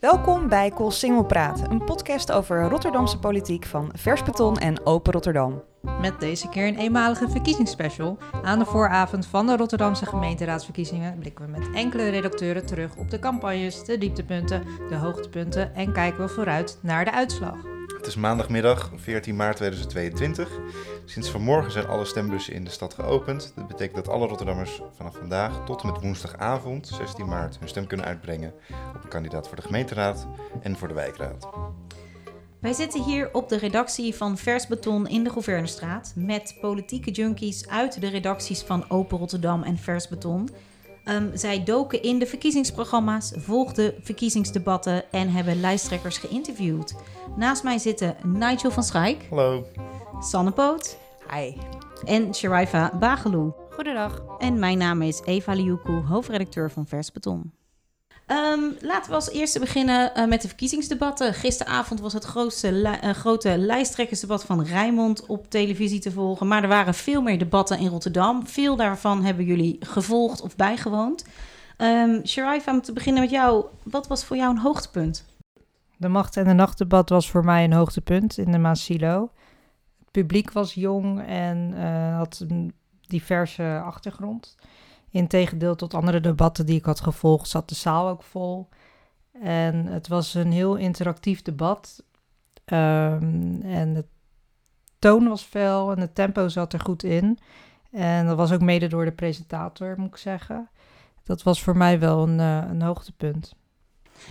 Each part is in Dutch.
Welkom bij Cool Single Praat, een podcast over Rotterdamse politiek van Vers Beton en Open Rotterdam. Met deze keer een eenmalige verkiezingsspecial. Aan de vooravond van de Rotterdamse gemeenteraadsverkiezingen blikken we met enkele redacteuren terug op de campagnes, de dieptepunten, de hoogtepunten en kijken we vooruit naar de uitslag. Het is maandagmiddag 14 maart 2022. Sinds vanmorgen zijn alle stembussen in de stad geopend. Dat betekent dat alle Rotterdammers vanaf vandaag tot en met woensdagavond 16 maart hun stem kunnen uitbrengen op een kandidaat voor de gemeenteraad en voor de wijkraad. Wij zitten hier op de redactie van Vers Beton in de Gouvernestraat met politieke junkies uit de redacties van Open Rotterdam en Vers Beton. Ehm, zij doken in de verkiezingsprogramma's, volgden verkiezingsdebatten en hebben lijsttrekkers geïnterviewd. Naast mij zitten Nigel van Schaik, Hallo. Sanne Poot Hi. en Sharifa Bageloe. Goedendag. En mijn naam is Eva Liuku, hoofdredacteur van Vers Beton. Ehm, laten we als eerste beginnen eh, met de verkiezingsdebatten. Gisteravond was het grootste eh, grote lijsttrekkersdebat van Rijnmond op televisie te volgen. Maar er waren veel meer debatten in Rotterdam. Veel daarvan hebben jullie gevolgd of bijgewoond. Um, Sharifa, om te beginnen met jou. Wat was voor jou een hoogtepunt? De macht- en de nachtdebat was voor mij een hoogtepunt in de Maasilo. Het publiek was jong en eh, had een diverse achtergrond. Integendeel tot andere debatten die ik had gevolgd, zat de zaal ook vol. En het was een heel interactief debat. Ehm, en de toon was fel en het tempo zat er goed in. En dat was ook mede door de presentator, moet ik zeggen. Dat was voor mij wel een, eh, een hoogtepunt.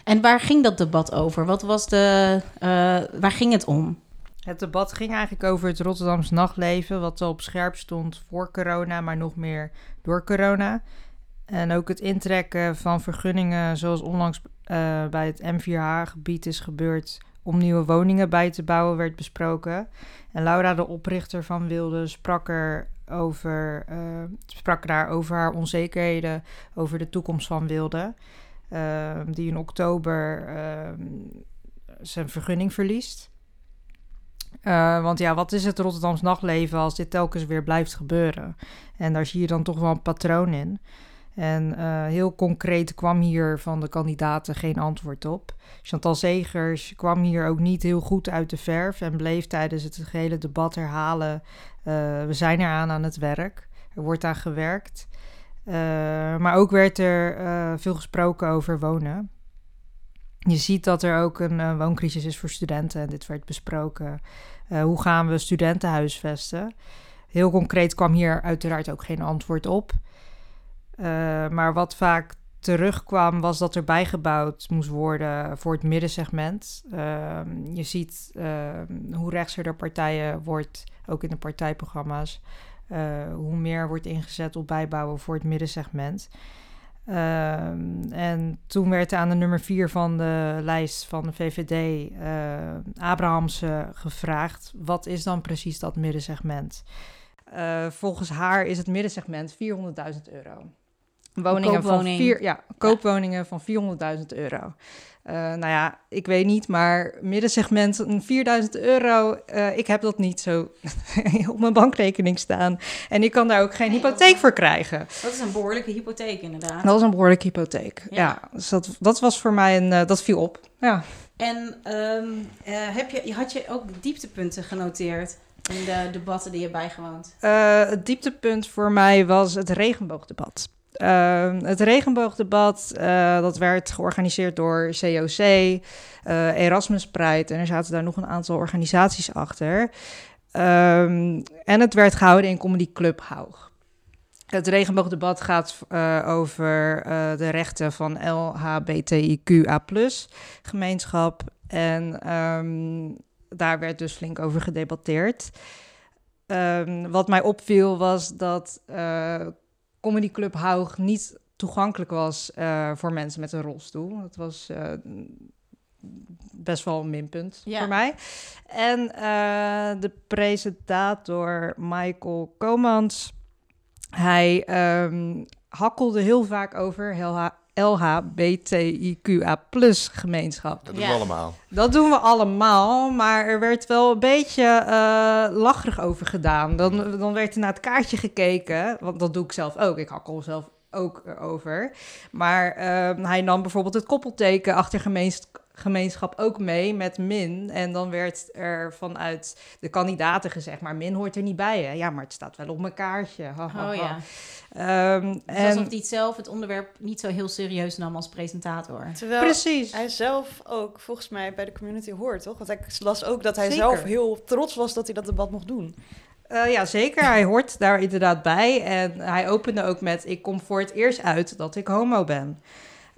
En waar ging dat debat over? Wat was de, eh, waar ging het om? Het debat ging eigenlijk over het Rotterdams nachtleven, wat al op scherp stond voor corona, maar nog meer door corona. En ook het intrekken van vergunningen, zoals onlangs eh, bij het M4H-gebied is gebeurd, om nieuwe woningen bij te bouwen, werd besproken. En Laura, de oprichter van Wilde, sprak, er over, eh, sprak daar over haar onzekerheden over de toekomst van Wilde. eh, die in oktober zijn vergunning verliest. Eh, want ja, wat is het Rotterdams nachtleven als dit telkens weer blijft gebeuren? En daar zie je dan toch wel een patroon in. En eh, heel concreet kwam hier van de kandidaten geen antwoord op. Chantal Zegers kwam hier ook niet heel goed uit de verf en bleef tijdens het gehele debat herhalen: eh, we zijn eraan aan het werk, er wordt aan gewerkt. Maar ook werd er veel gesproken over wonen. Je ziet dat er ook een wooncrisis is voor studenten en dit werd besproken. Eh, hoe gaan we studenten huisvesten? Heel concreet kwam hier uiteraard ook geen antwoord op. Eh, maar wat vaak terugkwam was dat er bijgebouwd moest worden voor het middensegment. Ehm, je ziet ehm, hoe rechtser de partijen wordt, ook in de partijprogramma's, eh, hoe meer wordt ingezet op bijbouwen voor het middensegment. Ehm, en toen werd aan de nummer 4 van de lijst van de VVD, eh, Abrahamse, gevraagd: wat is dan precies dat middensegment? Eh, volgens haar is het middensegment 400.000 euro. Woningen van vier, ja, koopwoningen van 400.000 euro. Eh, nou ja, ik weet niet, maar middensegment een 4000 euro, eh, ik heb dat niet zo op mijn bankrekening staan. En ik kan daar ook geen hypotheek voor krijgen. Dat is een behoorlijke hypotheek inderdaad. Dat was een behoorlijke hypotheek. Ja. Ja, dus dat, dat was voor mij een, eh, dat viel op. Ja. En ehm, eh, heb je, had je ook dieptepunten genoteerd in de debatten die je bijgewoond? Het dieptepunt voor mij was het regenboogdebat. Eh, het regenboogdebat, eh, dat werd georganiseerd door COC, eh, Erasmus Pride en er zaten daar nog een aantal organisaties achter. Ehm, en het werd gehouden in Comedy Club Haug. Het regenboogdebat gaat eh, over de rechten van LHBTIQA gemeenschap. En ehm, daar werd dus flink over gedebatteerd. Ehm, wat mij opviel was dat Comedy Club Haug niet toegankelijk was eh, voor mensen met een rolstoel. Dat was eh, best wel een minpunt Ja. voor mij. En eh, de presentator Michael Komans, hij ehm, hakkelde heel vaak over LHBTIQA gemeenschap. Dat doen Ja. we allemaal. Dat doen we allemaal, maar er werd wel een beetje eh lacherig over gedaan. Dan, dan werd er naar het kaartje gekeken, want dat doe ik zelf ook. Ik hakkel zelf ook erover. Maar eh, hij nam bijvoorbeeld het koppelteken achter gemeens- gemeenschap ook mee met min. En dan werd er vanuit de kandidaten gezegd, maar min hoort er niet bij. Hè? Ja, maar het staat wel op mijn kaartje. Ha, ha, Oh ha. ja. Ehm, Dus en, alsof hij het zelf het onderwerp niet zo heel serieus nam als presentator. Terwijl Precies. hij zelf ook volgens mij bij de community hoort, toch? Want ik las ook dat hij Zeker. zelf heel trots was dat hij dat debat mocht doen. Eh, ja, zeker. Hij hoort daar inderdaad bij. En hij opende ook met: Ik kom voor het eerst uit dat ik homo ben.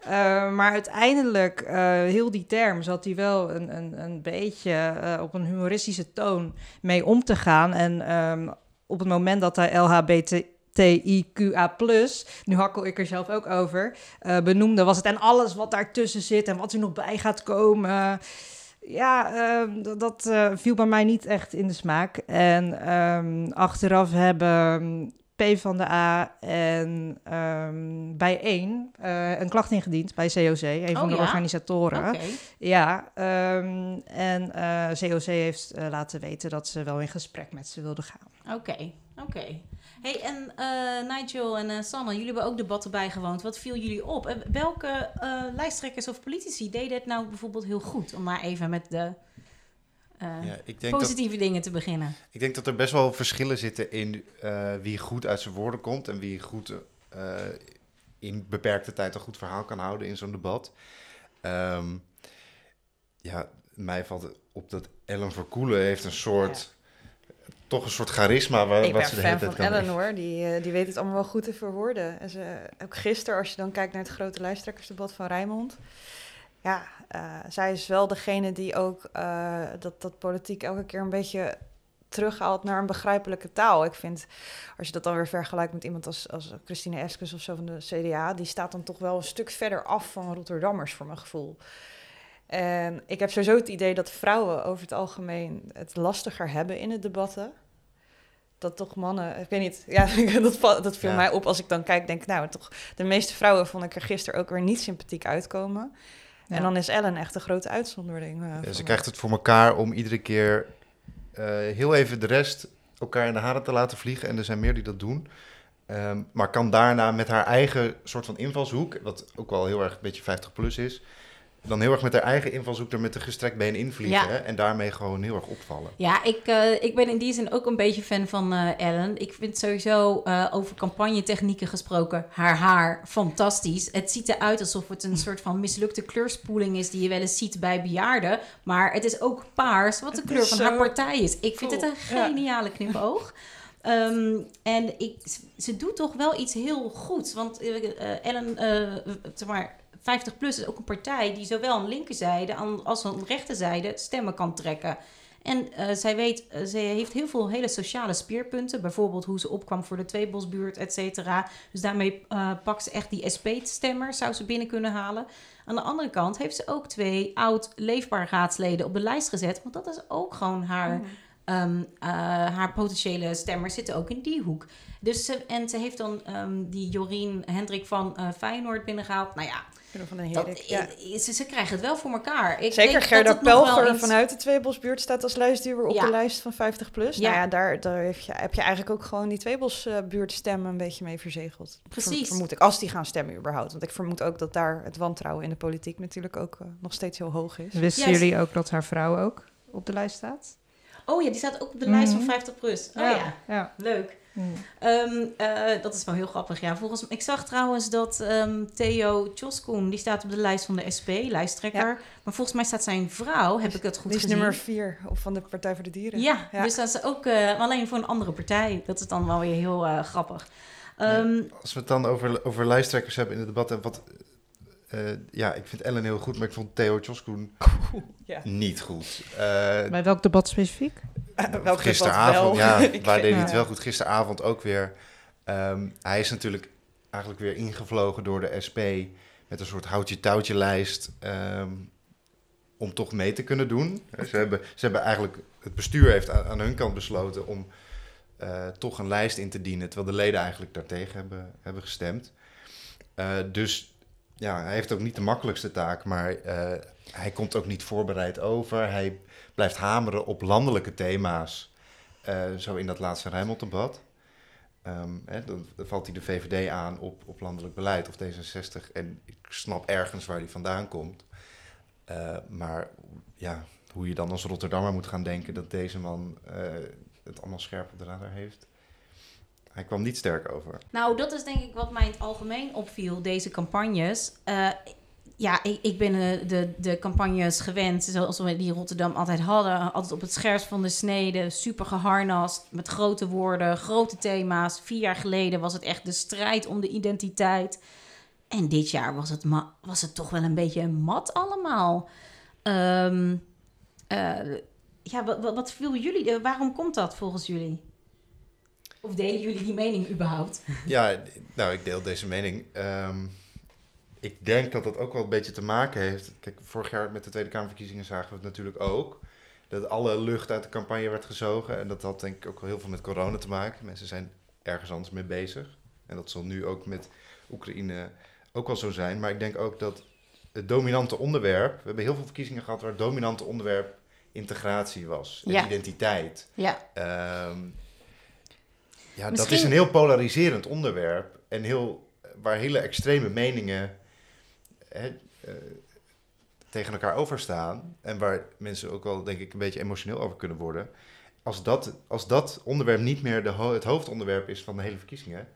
Eh, maar uiteindelijk, eh, heel die term, zat hij wel een, een, een beetje eh, op een humoristische toon mee om te gaan. En ehm, op het moment dat hij LHBTIQA, nu hakkel ik er zelf ook over, benoemde, was het en alles wat daartussen zit en wat er nog bij gaat komen. Ja, ehm, dat, viel bij mij niet echt in de smaak. En ehm, achteraf hebben P van de A en ehm bij 1 een klacht ingediend bij COC, een van Oh, de ja? organisatoren. Ja, ehm, en eh, COC heeft eh, laten weten dat ze wel in gesprek met ze wilden gaan. Oké, oké. Hey, en eh, Nigel en eh, Sanne, jullie hebben ook debatten bijgewoond. Wat viel jullie op? En welke eh, lijsttrekkers of politici deden het nou bijvoorbeeld heel goed? Om maar even met de eh, Ja, ik, denk dat, positieve dingen te beginnen. ik denk dat er best wel verschillen zitten in eh, wie goed uit zijn woorden komt en wie goed eh, in beperkte tijd een goed verhaal kan houden in zo'n debat. Ehm, ja, mij valt het op dat Ellen Verkoelen heeft een soort, toch een soort charisma waar, ik wat ben ze de hele fan tijd van kan. Ellen hoor. Die, die weet het allemaal wel goed te verwoorden. En ze, ook gisteren, als je dan kijkt naar het grote lijsttrekkersdebat van Rijnmond. Ja, eh, zij is wel degene die ook eh, dat, dat politiek elke keer een beetje terughaalt naar een begrijpelijke taal. Ik vind, als je dat dan weer vergelijkt met iemand als, als Christine Eskes of zo van de CDA, die staat dan toch wel een stuk verder af van Rotterdammers voor mijn gevoel. En ik heb sowieso het idee dat vrouwen over het algemeen het lastiger hebben in het debatten. Dat toch mannen, ik weet niet, ja, dat, dat viel Ja. mij op als ik dan kijk, denk nou toch, de meeste vrouwen vond ik er gisteren ook weer niet sympathiek uitkomen. En dan is Ellen echt een grote uitzondering. eh, ze krijgt het voor elkaar om iedere keer eh, heel even de rest elkaar in de haren te laten vliegen. En er zijn meer die dat doen. Ehm, maar kan daarna met haar eigen soort van invalshoek, wat ook wel heel erg een beetje 50 plus is, dan heel erg met haar eigen invalshoek er met een gestrekt been invliegen. Ja. hè, En daarmee gewoon heel erg opvallen. Ja, ik, eh, ik ben in die zin ook een beetje fan van eh, Ellen. Ik vind sowieso eh, over campagnetechnieken gesproken haar haar fantastisch. Het ziet eruit alsof het een soort van mislukte kleurspoeling is die je wel eens ziet bij bejaarden. Maar het is ook paars, wat de Het kleur van haar partij is. Ik vind cool. het een Ja. geniale knipoog. Ehm, en ik, ze doet toch wel iets heel goeds. Want Ellen, eh, zeg maar, 50 plus is ook een partij die zowel aan linkerzijde als aan rechterzijde stemmen kan trekken. En eh, zij weet, eh, ze heeft heel veel hele sociale speerpunten. Bijvoorbeeld hoe ze opkwam voor de Tweebosbuurt, et cetera. Dus daarmee eh, pakt ze echt die SP-stemmers, zou ze binnen kunnen halen. Aan de andere kant heeft ze ook twee oud leefbaar raadsleden op de lijst gezet. Want dat is ook gewoon haar, ehm, eh, haar potentiële stemmers zitten ook in die hoek. Dus ze, en ze heeft dan ehm, die Jorien Hendrik van Feyenoord binnengehaald. Nou ja, Van den dat, Herik, ja. ze, ze krijgen het wel voor elkaar. Ik Zeker denk dat Gerda wel Pelger iets- vanuit de Tweebosbuurt staat als lijstduwer op Ja. de lijst van 50 plus. Ja. Nou ja, daar, daar heb, je, heb je eigenlijk ook gewoon die Tweebosbuurt stemmen een beetje mee verzegeld. Precies. Ver- vermoed ik, als die gaan stemmen überhaupt. Want ik vermoed ook dat daar het wantrouwen in de politiek natuurlijk ook eh, nog steeds heel hoog is. Wisten jullie ook dat haar vrouw ook op de lijst staat? Oh ja, die staat ook op de lijst van Mhm. 50 plus. Oh ja, ja. leuk. Mm. Ehm, eh, dat is wel heel grappig. Ja, volgens ik zag trouwens dat ehm, Theo Tjoskoen, die staat op de lijst van de SP, lijsttrekker. Ja. Maar volgens mij staat zijn vrouw, heb ik het goed die is gezien. nummer 4 of van de Partij voor de Dieren. Ja, Ja. dus dat is ook eh, alleen voor een andere partij. Dat is dan wel weer heel eh, grappig. Ehm, Als we het dan over, over lijsttrekkers hebben in het debat. En wat, eh, ja, ik vind Ellen heel goed, maar ik vond Theo Tjoskoen Ja. niet goed. Eh, Bij welk debat specifiek? Welk gisteravond, wel? ja, waar deed hij het wel goed. Gisteravond ook weer. Ehm, hij is natuurlijk eigenlijk weer ingevlogen door de SP met een soort houtje-touwtje lijst ehm, om toch mee te kunnen doen. Ze hebben, ze hebben eigenlijk, het bestuur heeft aan, aan hun kant besloten om eh, toch een lijst in te dienen, terwijl de leden eigenlijk daartegen hebben, hebben gestemd. Eh, dus ja, hij heeft ook niet de makkelijkste taak, maar eh, hij komt ook niet voorbereid over. Hij blijft hameren op landelijke thema's, eh, zo in dat laatste Rijnmond-debat. Ehm, dan, valt hij de VVD aan op, op landelijk beleid of D66. En ik snap ergens waar hij vandaan komt. Eh, maar ja, hoe je dan als Rotterdammer moet gaan denken dat deze man eh, het allemaal scherp op de radar heeft. Hij kwam niet sterk over. Nou, dat is denk ik wat mij in het algemeen opviel, deze campagnes. Ja, ik, ik ben eh, de, de campagnes gewend, zoals we die in Rotterdam altijd hadden. Altijd op het scherpst van de snede, super geharnast, met grote woorden, grote thema's. Vier jaar geleden was het echt de strijd om de identiteit. En dit jaar was het, was het toch wel een beetje mat allemaal. Ehm, eh, ja, wat, wat, viel jullie? eh, waarom komt dat volgens jullie? Of delen jullie die mening überhaupt? Ja, nou, ik deel deze mening. Ehm, ik denk dat dat ook wel een beetje te maken heeft. Kijk, vorig jaar met de Tweede Kamerverkiezingen zagen we het natuurlijk ook. Dat alle lucht uit de campagne werd gezogen. En dat had denk ik ook wel heel veel met corona te maken. Mensen zijn ergens anders mee bezig. En dat zal nu ook met Oekraïne ook wel zo zijn. Maar ik denk ook dat het dominante onderwerp... We hebben heel veel verkiezingen gehad waar het dominante onderwerp integratie was. En Ja. identiteit. Ja, Ehm, ja, dat is een heel polariserend onderwerp. En heel, waar hele extreme meningen hè, eh, tegen elkaar overstaan. En waar mensen ook wel, denk ik, een beetje emotioneel over kunnen worden. Als dat, als dat onderwerp niet meer de ho- het hoofdonderwerp is van de hele verkiezingen.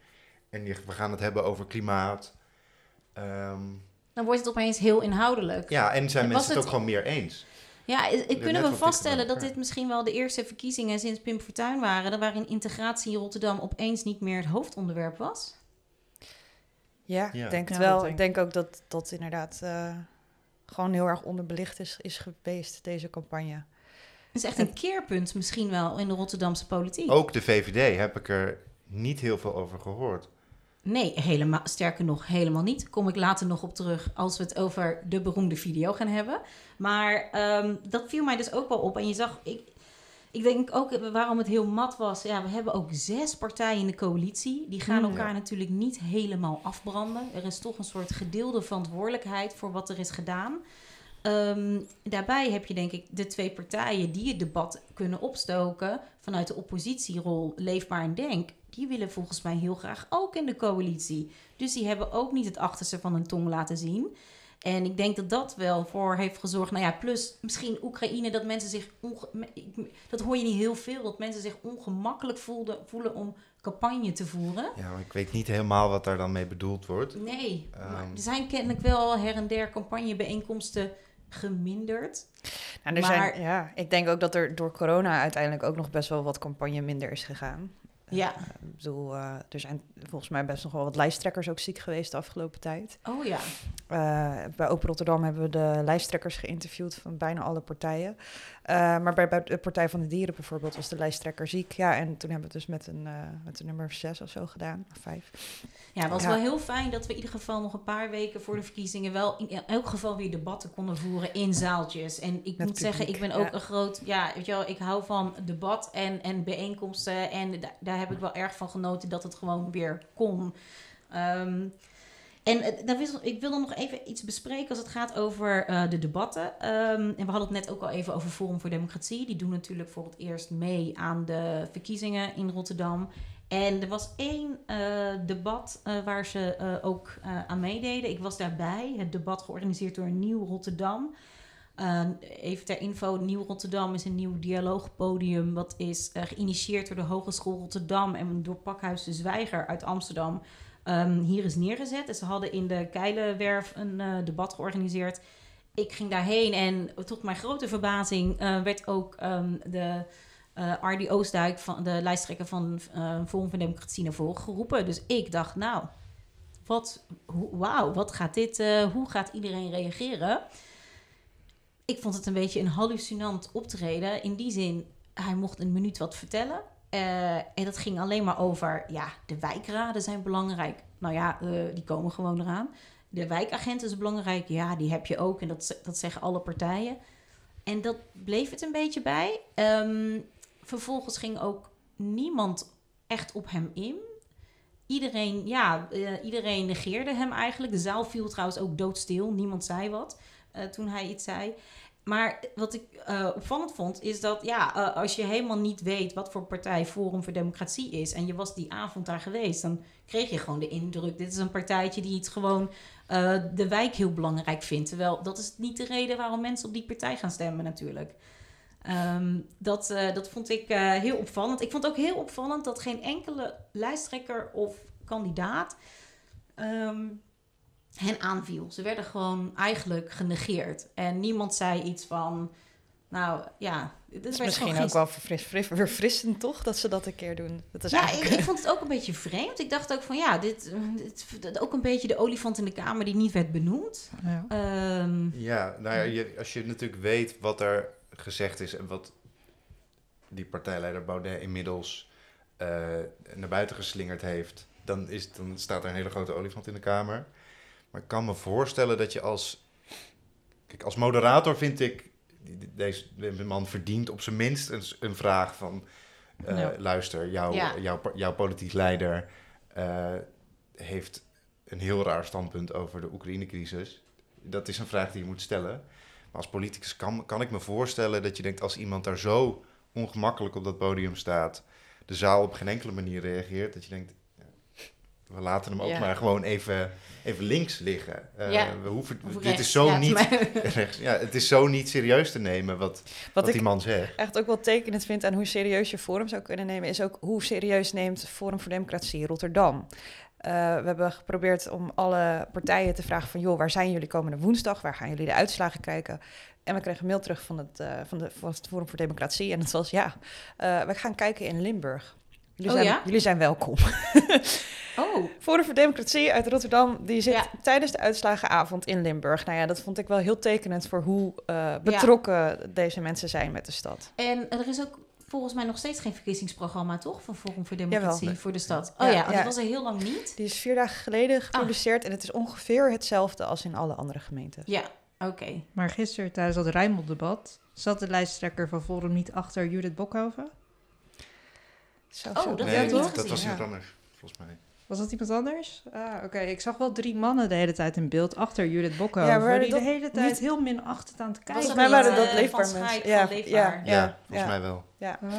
En je- we gaan het hebben over klimaat. ehm, dan wordt het opeens heel inhoudelijk. ja, en zijn En mensen het het- ook gewoon meer eens. Ja, i- i- net kunnen we vaststellen dat dit misschien wel de eerste verkiezingen sinds Pim Fortuyn waren... waarin integratie in Rotterdam opeens niet meer het hoofdonderwerp was? Ja, Ja. ik denk het Ja, wel. denk ik denk ook dat dat inderdaad eh, gewoon heel erg onderbelicht is, is geweest, deze campagne. Het is echt een keerpunt misschien wel in de Rotterdamse politiek. Ook de VVD heb ik er niet heel veel over gehoord. Nee, helemaal, sterker nog, helemaal niet. Kom ik later nog op terug als we het over de beroemde video gaan hebben. Maar ehm, dat viel mij dus ook wel op. En je zag, ik, ik denk ook waarom het heel mat was. Ja, we hebben ook zes partijen in de coalitie. Die gaan Hmm. elkaar natuurlijk niet helemaal afbranden. Er is toch een soort gedeelde verantwoordelijkheid voor wat er is gedaan. Ehm, daarbij heb je denk ik de twee partijen die het debat kunnen opstoken vanuit de oppositierol Leefbaar en Denk. Die willen volgens mij heel graag ook in de coalitie. Dus die hebben ook niet het achterste van hun tong laten zien. En ik denk dat dat wel voor heeft gezorgd. Nou ja, plus misschien Oekraïne, dat mensen zich. onge- dat hoor je niet heel veel. Dat mensen zich ongemakkelijk voelden, voelen om campagne te voeren. Ja, maar ik weet niet helemaal wat daar dan mee bedoeld wordt. Nee, maar Ehm. er zijn kennelijk wel her en der campagnebijeenkomsten geminderd. Nou, er Maar- zijn, ja, ik denk ook dat er door corona uiteindelijk ook nog best wel wat campagne minder is gegaan. Ja. Eh, ik bedoel, eh, er zijn volgens mij best nog wel wat lijsttrekkers ook ziek geweest de afgelopen tijd. Oh ja. Eh, bij Open Rotterdam hebben we de lijsttrekkers geïnterviewd van bijna alle partijen. Eh, maar bij, bij de Partij van de Dieren bijvoorbeeld was de lijsttrekker ziek. Ja, en toen hebben we het dus met een, eh, met een nummer zes of zo gedaan, of vijf. Ja, het was Ja. wel heel fijn dat we in ieder geval nog een paar weken voor de verkiezingen wel in elk geval weer debatten konden voeren in zaaltjes. En ik Met moet zeggen, ik ben ook ja. een groot, ja, weet je wel, ik hou van debat en, en bijeenkomsten. En da- daar heb ik wel erg van genoten dat het gewoon weer kon. Ehm, en ik wil dan nog even iets bespreken als het gaat over eh, de debatten. Ehm, en we hadden het net ook al even over Forum voor Democratie. Die doen natuurlijk voor het eerst mee aan de verkiezingen in Rotterdam. En er was één eh, debat eh, waar ze ook aan meededen. Ik was daarbij. Het debat georganiseerd door Nieuw Rotterdam. Eh, even ter info, Nieuw Rotterdam is een nieuw dialoogpodium... wat is geïnitieerd door de Hogeschool Rotterdam... en door Pakhuis de Zwijger uit Amsterdam. Ehm, hier is neergezet. En ze hadden in de Keilenwerf een eh, debat georganiseerd. Ik ging daarheen en tot mijn grote verbazing... eh, werd ook ehm, de eh Ardy Oostdijk, van, de lijsttrekker van Forum voor Democratie, naar voren geroepen. Dus ik dacht, nou, wat, wauw, wat gaat dit, hoe gaat iedereen reageren? Ik vond het een beetje een hallucinant optreden. In die zin, hij mocht een minuut wat vertellen. Eh, en dat ging alleen maar over, ja, de wijkraden zijn belangrijk. Nou ja, eh, die komen gewoon eraan. De wijkagent is belangrijk. Ja, die heb je ook. En dat, dat zeggen alle partijen. En dat bleef het een beetje bij. Ehm, vervolgens ging ook niemand echt op hem in. iedereen, ja, eh, iedereen negeerde hem eigenlijk. De zaal viel trouwens ook doodstil. Niemand zei wat toen hij iets zei. Maar wat ik eh, opvallend vond, is dat ja, eh, als je helemaal niet weet wat voor partij Forum voor Democratie is. en je was die avond daar geweest. dan kreeg je gewoon de indruk. Dit is een partijtje die het gewoon eh, de wijk heel belangrijk vindt. Terwijl dat is niet de reden waarom mensen op die partij gaan stemmen, natuurlijk. Ehm, dat, dat vond ik heel opvallend. Ik vond ook heel opvallend dat geen enkele lijsttrekker of kandidaat ehm, hen aanviel. Ze werden gewoon eigenlijk genegeerd. En niemand zei iets van, nou ja, dit Het is misschien ook wel verfris, verfris- verfrissend, toch? Dat ze dat een keer doen. Dat is Ja, ik, eigenlijk... ik vond het ook een beetje vreemd. Ik dacht ook van ja, dit, dit, dit- ook een beetje de olifant in de kamer die niet werd benoemd. Ja. Ehm, Ja, nou ja, je, als je natuurlijk weet wat er gezegd is en wat die partijleider Baudet inmiddels eh, naar buiten geslingerd heeft, dan, is, dan staat er een hele grote olifant in de kamer. Maar ik kan me voorstellen dat je als. Kijk, als moderator vind ik. Deze man verdient op zijn minst een, vraag van. eh, Ja. Luister, jouw, Ja. jouw, jouw politiek leider eh, heeft een heel raar standpunt over de Oekraïne-crisis. Dat is een vraag die je moet stellen. Maar als politicus kan, kan ik me voorstellen dat je denkt... als iemand daar zo ongemakkelijk op dat podium staat... de zaal op geen enkele manier reageert... dat je denkt, we laten hem ook Ja. maar gewoon even, even links liggen. Ja. we hoeven, dit rechts. is zo Ja, niet... rechts, ja, het is zo niet serieus te nemen wat, wat, die man zegt. echt ook wel tekenend vind aan hoe serieus je Forum zou kunnen nemen, is ook hoe serieus neemt Forum voor Democratie Rotterdam. Eh, we hebben geprobeerd om alle partijen te vragen van, joh, waar zijn jullie komende woensdag? Waar gaan jullie de uitslagen kijken? En we kregen een mail terug van het, eh, van, de, van het Forum voor Democratie. En het was, ja, we gaan kijken in Limburg. Jullie, Oh, zijn, ja? jullie zijn welkom. Oh, Forum voor Democratie uit Rotterdam, die zit Ja. tijdens de uitslagenavond in Limburg. Nou ja, dat vond ik wel heel tekenend voor hoe eh, betrokken deze mensen zijn met de stad. en er is ook volgens mij nog steeds geen verkiezingsprogramma, toch? Van Forum voor Democratie Jawel. voor de stad. Ja, Oh ja, dat was er heel lang niet. Die is vier dagen geleden gepubliceerd en het is ongeveer hetzelfde als in alle andere gemeenten. Ja, oké. Maar gisteren tijdens dat Rijnmond-debat zat de lijsttrekker van Forum niet achter Judith Bokhoven. Zo, Oh, zo. dat nee, dat was iemand anders, volgens mij. Was dat iemand anders? Ah, oké. Ik zag wel drie mannen de hele tijd in beeld achter Judith Bokhoven. Ja, maar die dat de hele tijd niet- heel minachtend aan het kijken. Volgens dat mij waren dat eh, leefbaar mensen. Ja, ja, Leefbaar? Ja, ja, volgens ja. mij wel. Ja. Ah,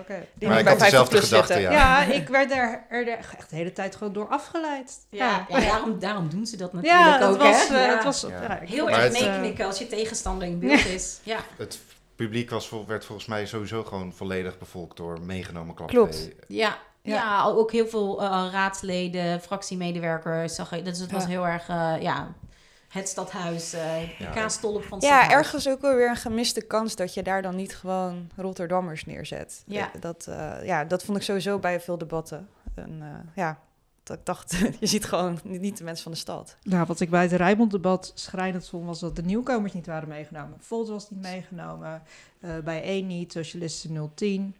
oké. Die Maar ik bij had 50 dezelfde gedachte, ja. Ja, ik werd er, er echt de hele tijd gewoon door afgeleid. Ja, ja, daarom, daarom doen ze dat natuurlijk Ja, het ook, was, hè? eh, Ja. het was Ja. ja, ik Heel erg eh, meeknikken als je tegenstander in beeld is. Ja. Het publiek was, vol- werd volgens mij sowieso gewoon volledig bevolkt door meegenomen klappen. Klopt. Ja. Ja. Ja. ook heel veel eh, raadsleden, fractiemedewerkers. Zag je, dus het was Ja. heel erg, eh, ja, het stadhuis, eh de Ja. kaastolp van het Ja, stadhuis. ergens ook wel weer een gemiste kans dat je daar dan niet gewoon Rotterdammers neerzet. Ja. Dat, eh, ja, dat vond ik sowieso bij veel debatten. En, eh, ja, dat ik dacht, je ziet gewoon niet de mensen van de stad. Nou, wat ik bij het Rijnmond-debat schrijnend vond, was dat de nieuwkomers niet waren meegenomen. Volt was niet meegenomen, eh, bij 1 niet, Socialisten 010.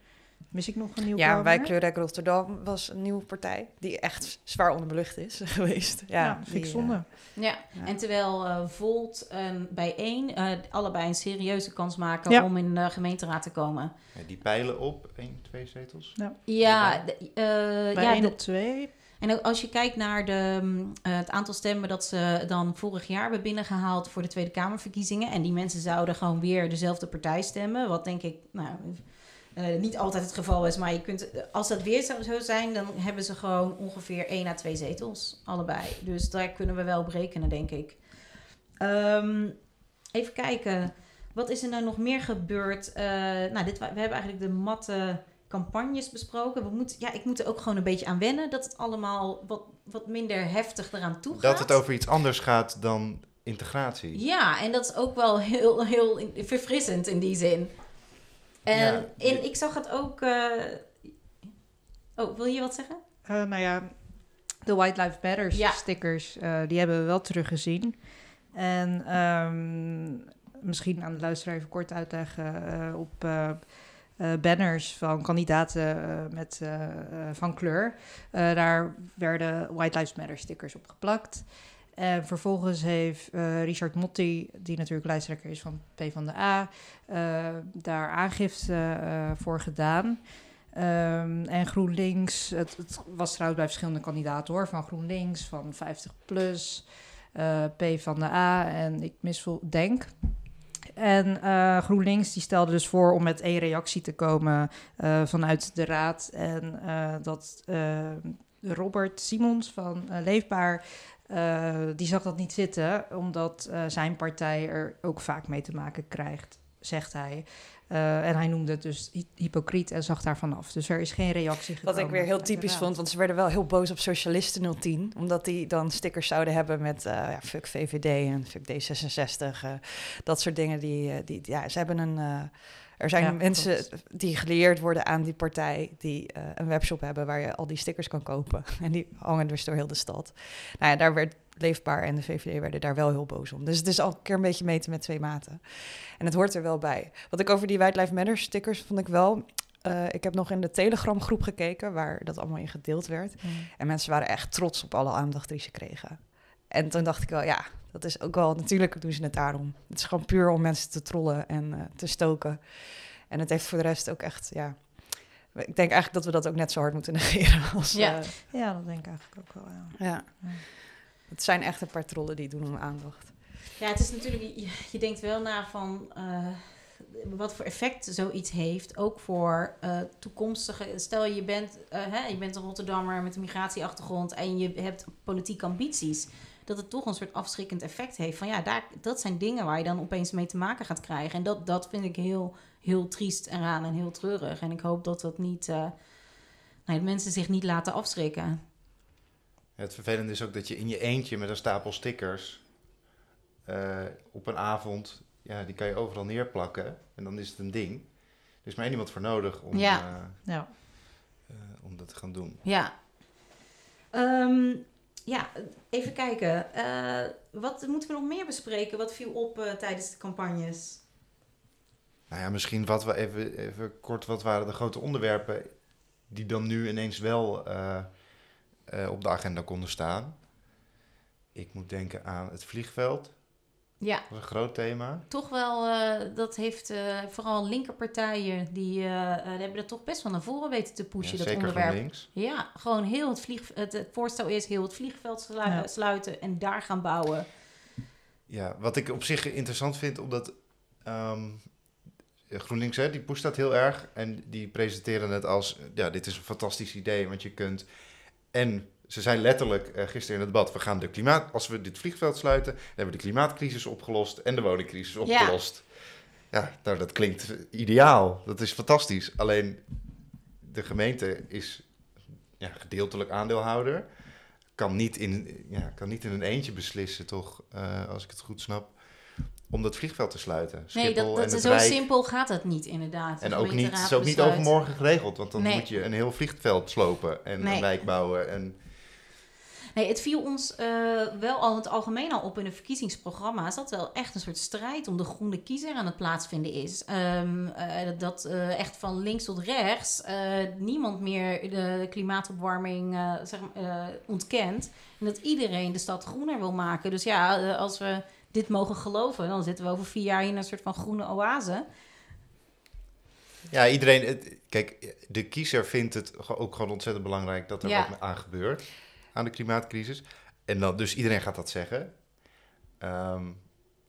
Mis ik nog een nieuwkomer? Ja, bij Kleurrijk Rotterdam was een nieuwe partij die echt zwaar onderbelucht is geweest. Ja, Ja, vind ik die, zonde. eh, Ja, Ja. en terwijl eh, Volt en bijeen eh, allebei een serieuze kans maken Ja. om in de gemeenteraad te komen. Ja, die peilen op één, twee zetels. Ja, de, eh, bij ja 1 de- op 2. En als je kijkt naar de, mm, eh, het aantal stemmen dat ze dan vorig jaar hebben binnengehaald voor de Tweede Kamerverkiezingen. En die mensen zouden gewoon weer dezelfde partij stemmen. Wat denk ik nou, eh, niet altijd het geval is. Maar je kunt, als dat weer zou zo zijn, dan hebben ze gewoon ongeveer 1 à 2 zetels. Allebei. Dus daar kunnen we wel op rekenen, denk ik. Ehm, even kijken. Wat is er nou nog meer gebeurd? Eh, nou, dit, we hebben eigenlijk de matte campagnes besproken. We moeten, ja, ik moet er ook gewoon een beetje aan wennen dat het allemaal wat, wat minder heftig eraan toe gaat. Dat het over iets anders gaat dan integratie. Ja, en dat is ook wel heel, heel verfrissend in die zin. En Ja, je- ik zag het ook. eh, Oh, wil je wat zeggen? Eh, nou ja, de White Lives Matter Ja. stickers, eh, die hebben we wel teruggezien. En ehm, misschien aan de luisteraar even kort uitleggen eh, op eh, banners van kandidaten eh, met, eh, van kleur. Daar werden White Lives Matter stickers op geplakt. En vervolgens heeft Richard Motti, die natuurlijk lijsttrekker is van PvdA, eh daar aangifte voor gedaan. Ehm, en GroenLinks, het, was trouwens bij verschillende kandidaten hoor, van GroenLinks, van 50 plus, uh, P van de A en ik misvoel Denk. En uh, GroenLinks die stelde dus voor om met één reactie te komen uh, vanuit de raad. En dat Robert Simons van Leefbaar, die zag dat niet zitten, omdat zijn partij er ook vaak mee te maken krijgt, zegt hij. Uh, en hij noemde het dus hypocriet en zag daarvan af. Dus er is geen reactie gekomen. Wat ik weer heel typisch vond, want ze werden wel heel boos op Socialisten 010. Omdat die dan stickers zouden hebben met uh, ja, fuck VVD en fuck D66. Uh, dat soort dingen. Die, die, ja, ze hebben een... er zijn ja, mensen klopt. die geleerd worden aan die partij... die een webshop hebben waar je al die stickers kan kopen. En die hangen dus door heel de stad. Nou ja, daar werd leefbaar en de VVD werden daar wel heel boos om. Dus het is al een keer een beetje meten met twee maten. En het hoort er wel bij. Wat ik over die White Lives Matter stickers vond ik wel... Uh, ik heb nog in de Telegram groep gekeken waar dat allemaal in gedeeld werd. Mm. En mensen waren echt trots op alle aandacht die ze kregen. En toen dacht ik wel, ja, dat is ook wel... Natuurlijk doen ze het daarom. Het is gewoon puur om mensen te trollen en uh, te stoken. En het heeft voor de rest ook echt, ja... Ik denk eigenlijk dat we dat ook net zo hard moeten negeren als... Ja, uh, ja dat denk ik eigenlijk ook wel, ja. ja. ja. Het zijn echt een paar trollen die doen om aandacht. Ja, het is natuurlijk, je, denkt wel na van uh, wat voor effect zoiets heeft, ook voor uh, toekomstige. Stel je bent, uh, hè, je bent een Rotterdammer met een migratieachtergrond en je hebt politieke ambities. Dat het toch een soort afschrikkend effect heeft. Van ja, daar, dat zijn dingen waar je dan opeens mee te maken gaat krijgen. En dat, dat vind ik heel, heel triest en raar en heel treurig. En ik hoop dat dat niet. dat mensen zich niet laten afschrikken. Het vervelende is ook dat je in je eentje met een stapel stickers uh, op een avond, ja, die kan je overal neerplakken en dan is het een ding. Er is maar één iemand voor nodig om, ja. Uh, ja. Uh, om dat te gaan doen. Ja. Um, ja, even kijken. wat moeten we nog meer bespreken? Wat viel op tijdens de campagnes? Nou ja, misschien wat we even, even kort, wat waren de grote onderwerpen die dan nu ineens wel uh, op de agenda konden staan. Ik moet denken aan het vliegveld. Ja. Dat was een groot thema. Toch wel, uh, dat heeft uh, vooral linkerpartijen, die, die, hebben dat toch best wel naar voren weten te pushen, ja, dat zeker onderwerp. Van links. Ja, gewoon heel het vlieg, het, het, voorstel is heel het vliegveld slu ja. sluiten en daar gaan bouwen. Ja, wat ik op zich interessant vind, omdat um, GroenLinks, hè, die pusht dat heel erg. En die presenteren het als, ja, dit is een fantastisch idee, want je kunt en ze zijn letterlijk uh, gisteren in het debat: we gaan de klimaat, als we dit vliegveld sluiten, dan hebben we de klimaatcrisis opgelost en de woningcrisis opgelost. Ja, ja nou, dat klinkt ideaal. Dat is fantastisch. Alleen de gemeente is ja, gedeeltelijk aandeelhouder. Kan niet, in, ja, kan niet in een eentje beslissen, toch, uh, als ik het goed snap om dat vliegveld te sluiten. Schiphol nee, dat, dat zo Rijk. simpel gaat het niet, inderdaad. En ook niet, is ook niet overmorgen geregeld, want dan nee. moet je een heel vliegveld slopen en nee. een wijk bouwen. En... Nee, het viel ons uh, wel al in het algemeen al op in de verkiezingsprogramma's dat wel echt een soort strijd om de groene kiezer aan het plaatsvinden is. Um, uh, dat uh, echt van links tot rechts niemand meer de klimaatopwarming zeg, ontkent. En dat iedereen de stad groener wil maken. Dus ja, als we dit mogen geloven, dan zitten we over vier jaar in een soort van groene oase. Ja, iedereen. Het, kijk, de kiezer vindt het ook gewoon ontzettend belangrijk dat er Ja. wat aan gebeurt aan de klimaatcrisis. En dan, dus iedereen gaat dat zeggen. Eehm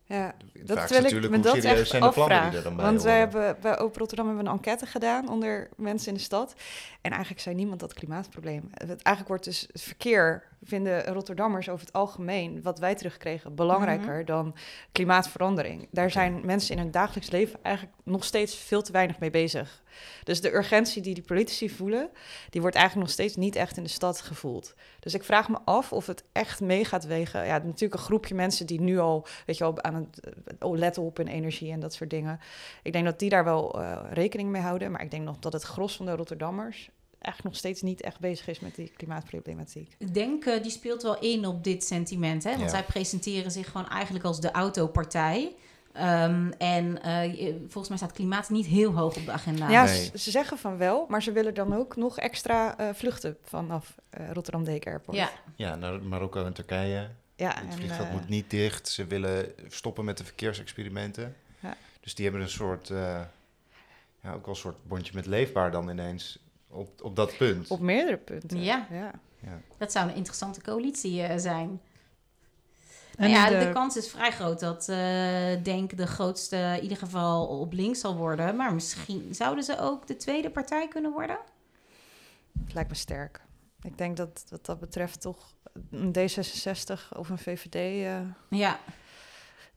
Ja, dat is wil ik natuurlijk me hoe dat serieus zijn de plannen die afvragen. er dan bij Want wij hebben bij Open Rotterdam hebben we een enquête gedaan onder mensen in de stad. En eigenlijk zei niemand dat klimaatprobleem. Het, eigenlijk wordt dus het verkeer, vinden Rotterdammers over het algemeen, wat wij terugkregen, belangrijker Mhm. dan klimaatverandering. Daar zijn mensen in hun dagelijks leven eigenlijk nog steeds veel te weinig mee bezig. Dus de urgentie die die politici voelen, die wordt eigenlijk nog steeds niet echt in de stad gevoeld. Dus ik vraag me af of het echt mee gaat wegen. Ja, natuurlijk een groepje mensen die nu al, weet je wel, aan het oh, letten op hun energie en dat soort dingen. Ik denk dat die daar wel uh, rekening mee houden. Maar ik denk nog dat het gros van de Rotterdammers eigenlijk nog steeds niet echt bezig is met die klimaatproblematiek. Ik denk, uh, die speelt wel in op dit sentiment. Hè? Want Ja. zij presenteren zich gewoon eigenlijk als de autopartij. Um, en uh, volgens mij staat klimaat niet heel hoog op de agenda. Ja, Nee. ze, ze zeggen van wel, maar ze willen dan ook nog extra uh, vluchten vanaf uh, Rotterdam Deke Airport. Ja. Ja, naar Marokko en Turkije. ja het en, vliegveld eh, moet niet dicht. Ze willen stoppen met de verkeersexperimenten. Ja. Dus die hebben een soort, eh, ja, ook wel een soort bondje met leefbaar dan ineens op, op dat punt. Op meerdere punten. Ja. ja. Ja. Dat zou een interessante coalitie eh, zijn. En Nou ja, de- de... kans is vrij groot dat eh, Denk de grootste in ieder geval op links zal worden. Maar misschien zouden ze ook de tweede partij kunnen worden? Het lijkt me sterk. Ik denk dat wat dat betreft toch een D66 of een VVD eh, Ja,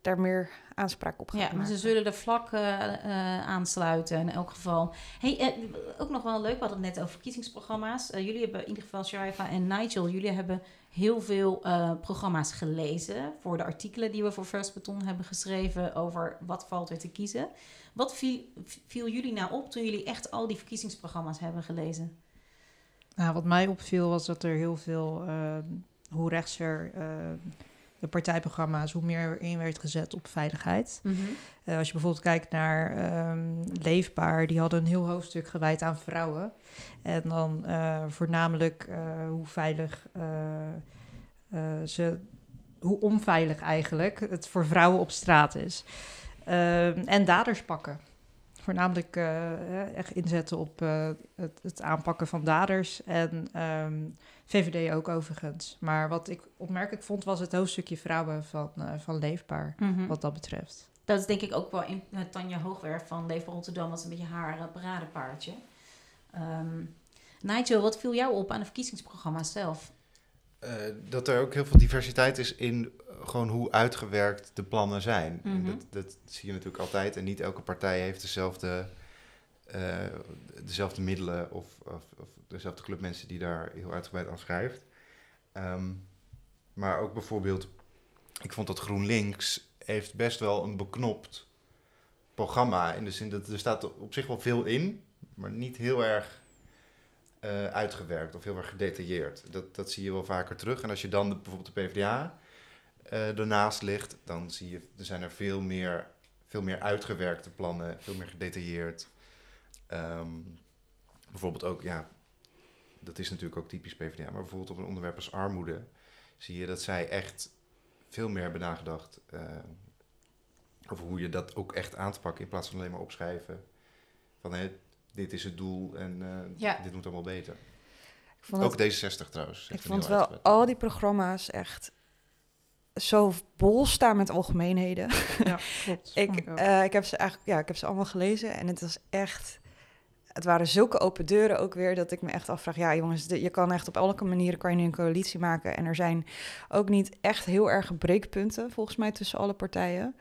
daar meer aanspraak op gaat ja maar maken. ze zullen er vlak eh, aansluiten in elk geval. Hey, ook nog wel leuk, we hadden het net over verkiezingsprogramma's. Jullie hebben in ieder geval, Sharifa en Nigel, jullie hebben heel veel eh, programma's gelezen voor de artikelen die we voor First Beton hebben geschreven over wat valt er te kiezen. Wat viel, jullie nou op toen jullie echt al die verkiezingsprogramma's hebben gelezen? Nou, wat mij opviel was dat er heel veel, eh, hoe rechtser eh, de partijprogramma's, hoe meer er in werd gezet op veiligheid. Eh, als je bijvoorbeeld kijkt naar ehm, Leefbaar, die hadden een heel hoofdstuk gewijd aan vrouwen. En dan eh, voornamelijk eh, hoe veilig ze, hoe onveilig eigenlijk het voor vrouwen op straat is. Ehm, en daders pakken. Voornamelijk echt inzetten op het, het aanpakken van daders. En ehm, VVD ook overigens. Maar wat ik opmerkelijk vond, was het hoofdstukje vrouwen van, eh, van Leefbaar. Mhm. Wat dat betreft. Dat is denk ik ook wel in, met Tanja Hoogwerf van Leefbaar Rotterdam. Is een beetje haar uh, paradepaardje. Ehm, Nigel, wat viel jou op aan de verkiezingsprogramma's zelf? Eh, dat er ook heel veel diversiteit is in eh, gewoon hoe uitgewerkt de plannen zijn. En Mhm. dat, dat zie je natuurlijk altijd. En niet elke partij heeft dezelfde, eh, dezelfde middelen of, of, of dezelfde club mensen die daar heel uitgebreid aan schrijft. Ehm, maar ook bijvoorbeeld, ik vond dat GroenLinks heeft best wel een beknopt programma. In de zin dat er staat op zich wel veel in, maar niet heel erg eh, uitgewerkt of heel erg gedetailleerd. Dat, dat zie je wel vaker terug. En als je dan de- bijvoorbeeld de PvdA eh ernaast ligt, dan zie je, er zijn er veel meer, veel meer uitgewerkte plannen, veel meer gedetailleerd. Ehm, bijvoorbeeld ook, ja, dat is natuurlijk ook typisch PvdA, maar bijvoorbeeld op een onderwerp als armoede zie je dat zij echt veel meer hebben nagedacht eh, over hoe je dat ook echt aan te pakken in plaats van alleen maar opschrijven van hé, dit is het doel en eh, Ja. dit moet allemaal beter. Ik vond Ook het, D66 trouwens. ik vond wel uitgebreid al die programma's echt zo bol staan met algemeenheden. Ja, klopt. Ik, eh, ik heb ze eigenlijk, ja, ik heb ze allemaal gelezen en het was echt, het waren zulke open deuren ook weer dat ik me echt afvraag, ja jongens, je kan echt op elke manier kan je nu een coalitie maken en er zijn ook niet echt heel erg breekpunten volgens mij tussen alle partijen.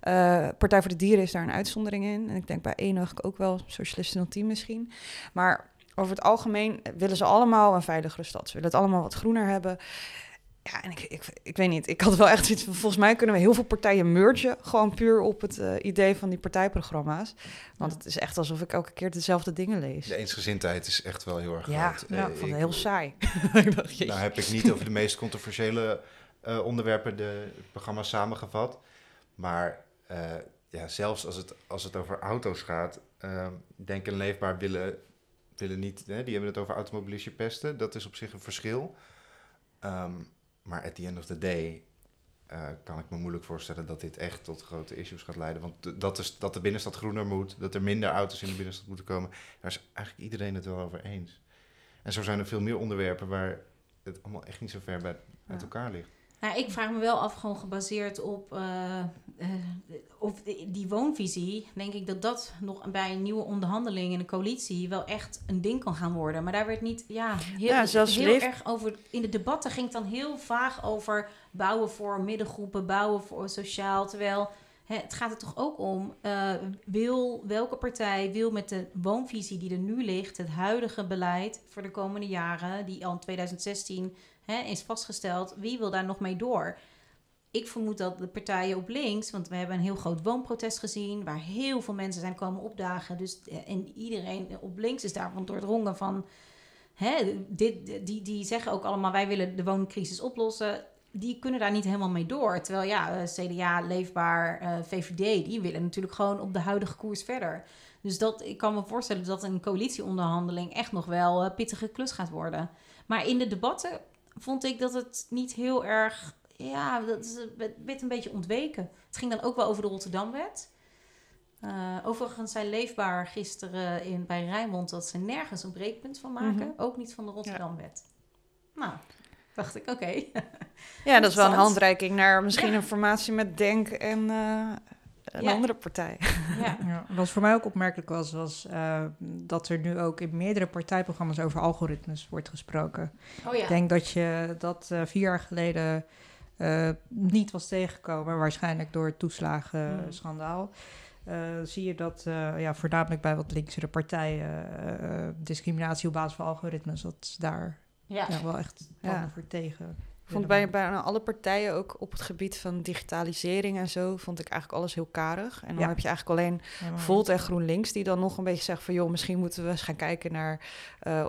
Eh, Partij voor de Dieren is daar een uitzondering in en ik denk bij Enig ook wel Socialisten 010 misschien, maar over het algemeen willen ze allemaal een veiligere stad. Ze willen het allemaal wat groener hebben. Ja, en ik, ik, ik weet niet. Ik had wel echt van... Volgens mij kunnen we heel veel partijen mergen. Gewoon puur op het eh, idee van die partijprogramma's. Want het is echt alsof ik elke keer dezelfde dingen lees. De eensgezindheid is echt wel heel erg ja, groot. ja, Eh, van ik- heel saai. ik dacht, jeetje. Nou heb ik niet over de meest controversiële eh, onderwerpen de programma's samengehad. Maar eh, ja, zelfs als het, als het over auto's gaat, eh, Denk en Leefbaar willen, willen niet, hè, die hebben het over automobilische pesten. Dat is op zich een verschil. Ehm, maar at the end of the day eh, kan ik me moeilijk voorstellen dat dit echt tot grote issues gaat leiden. Want dat, is, dat de binnenstad groener moet, dat er minder auto's in de binnenstad moeten komen, daar is eigenlijk iedereen het wel over eens. En zo zijn er veel meer onderwerpen waar het allemaal echt niet zo ver bij, uit Ja. elkaar ligt. Nou, ik vraag me wel af, gewoon gebaseerd op eh, eh, of die, die woonvisie, denk ik dat dat nog bij een nieuwe onderhandeling in een coalitie wel echt een ding kan gaan worden. Maar daar werd niet, ja, heel, Ja, zelfs heel leef- erg over. In de debatten ging het dan heel vaag over bouwen voor middengroepen, bouwen voor sociaal. Terwijl hè, het gaat er toch ook om, eh, wil welke partij wil met de woonvisie die er nu ligt, het huidige beleid voor de komende jaren, die al in 2016 hè, is vastgesteld, wie wil daar nog mee door? Ik vermoed dat de partijen op links, want we hebben een heel groot woonprotest gezien, waar heel veel mensen zijn komen opdagen. Dus, eh, en iedereen op links is daarvan doordrongen van, hè, dit, die, die zeggen ook allemaal, wij willen de wooncrisis oplossen. Die kunnen daar niet helemaal mee door. Terwijl ja, eh, CDA, Leefbaar, eh, VVD, die willen natuurlijk gewoon op de huidige koers verder. Dus dat, ik kan me voorstellen dat een coalitieonderhandeling echt nog wel pittige klus gaat worden. Maar in de debatten vond ik dat het niet heel erg. Ja, dat is, het werd een beetje ontweken. Het ging dan ook wel over de Rotterdamwet. Uh, overigens zei Leefbaar gisteren in, bij Rijnmond dat ze nergens een breekpunt van maken. Mhm. Ook niet van de Rotterdam-wet. Nou, dacht ik, oké. Ja, dat is wel een handreiking naar misschien Ja. een formatie met Denk en eh, een Ja. andere partij. ja. Ja, wat voor mij ook opmerkelijk was, was eh, dat er nu ook in meerdere partijprogramma's over algoritmes wordt gesproken. Oh ja. Ik denk dat je dat eh, vier jaar geleden eh, niet was tegengekomen, waarschijnlijk door het toeslagenschandaal. Eh, zie je dat eh, ja, voornamelijk bij wat linksere partijen discriminatie op basis van algoritmes, dat daar ja. ja, wel echt voor tegen. Vond bij bijna alle partijen ook op het gebied van digitalisering en zo, vond ik eigenlijk alles heel karig. En dan Ja. heb je eigenlijk alleen Volt en GroenLinks die dan nog een beetje zeggen van joh, misschien moeten we eens gaan kijken naar. eh,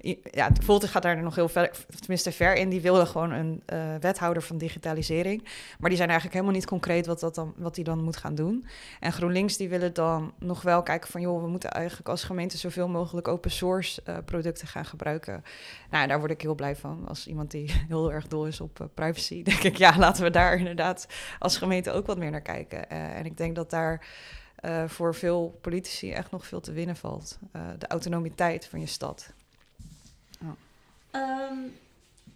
ja, Volt gaat daar nog heel ver, tenminste ver in. Die wilden gewoon een eh, wethouder van digitalisering. Maar die zijn eigenlijk helemaal niet concreet wat, dat dan, wat die dan moet gaan doen. En GroenLinks die willen dan nog wel kijken van joh, we moeten eigenlijk als gemeente zoveel mogelijk open source eh, producten gaan gebruiken. Nou, daar word ik heel blij van. Als iemand die heel erg dol is op eh, privacy, denk ik ja, laten we daar inderdaad als gemeente ook wat meer naar kijken. Eh, en ik denk dat daar eh, voor veel politici echt nog veel te winnen valt. Eh, de autonomiteit van je stad. Ehm,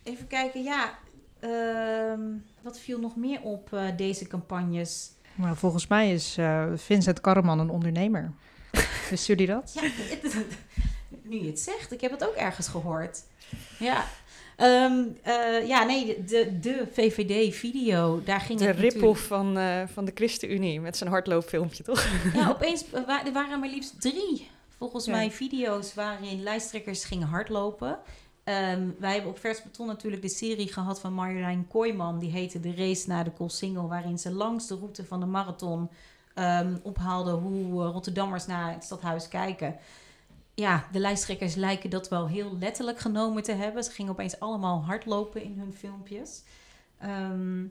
even kijken, ja. ehm, wat viel nog meer op eh, deze campagnes? Maar volgens mij is eh, Vincent Karreman een ondernemer. Wisten jullie dat? Ja, het- nu je het zegt, ik heb het ook ergens gehoord. Ja. Ehm, eh, ja, nee, de, de VVD-video, daar ging De het rip-off natuurlijk- van, eh, van de ChristenUnie met zijn hardloopfilmpje, toch? Ja, opeens wa- er waren maar liefst drie, volgens Ja. mij, video's waarin lijsttrekkers gingen hardlopen. Ehm, wij hebben op Vers Beton natuurlijk de serie gehad van Marjolein Kooijman. Die heette De Race naar de Koolsingel. Waarin ze langs de route van de marathon ehm, ophaalde hoe eh, Rotterdammers naar het stadhuis kijken. Ja, de lijsttrekkers lijken dat wel heel letterlijk genomen te hebben. Ze gingen opeens allemaal hardlopen in hun filmpjes. Ehm,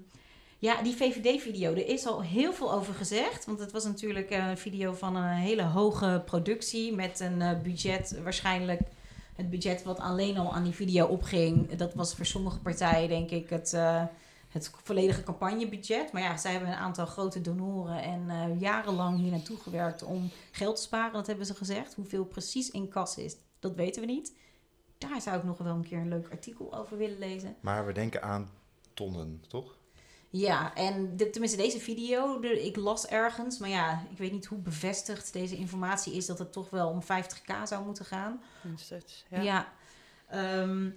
ja, die VVD-video, er is al heel veel over gezegd. Want het was natuurlijk een video van een hele hoge productie. Met een eh, budget, waarschijnlijk het budget wat alleen al aan die video opging. Dat was voor sommige partijen, denk ik, het, eh, het volledige campagnebudget. Maar ja, zij hebben een aantal grote donoren en eh, jarenlang hier naartoe gewerkt om geld te sparen. Dat hebben ze gezegd. Hoeveel precies in kas is, dat weten we niet. Daar zou ik nog wel een keer een leuk artikel over willen lezen. Maar we denken aan tonnen, toch? Ja, en de, tenminste deze video, de, ik las ergens, maar ja, ik weet niet hoe bevestigd deze informatie is dat het toch wel om 50k zou moeten gaan. Ja. Ja. Ehm,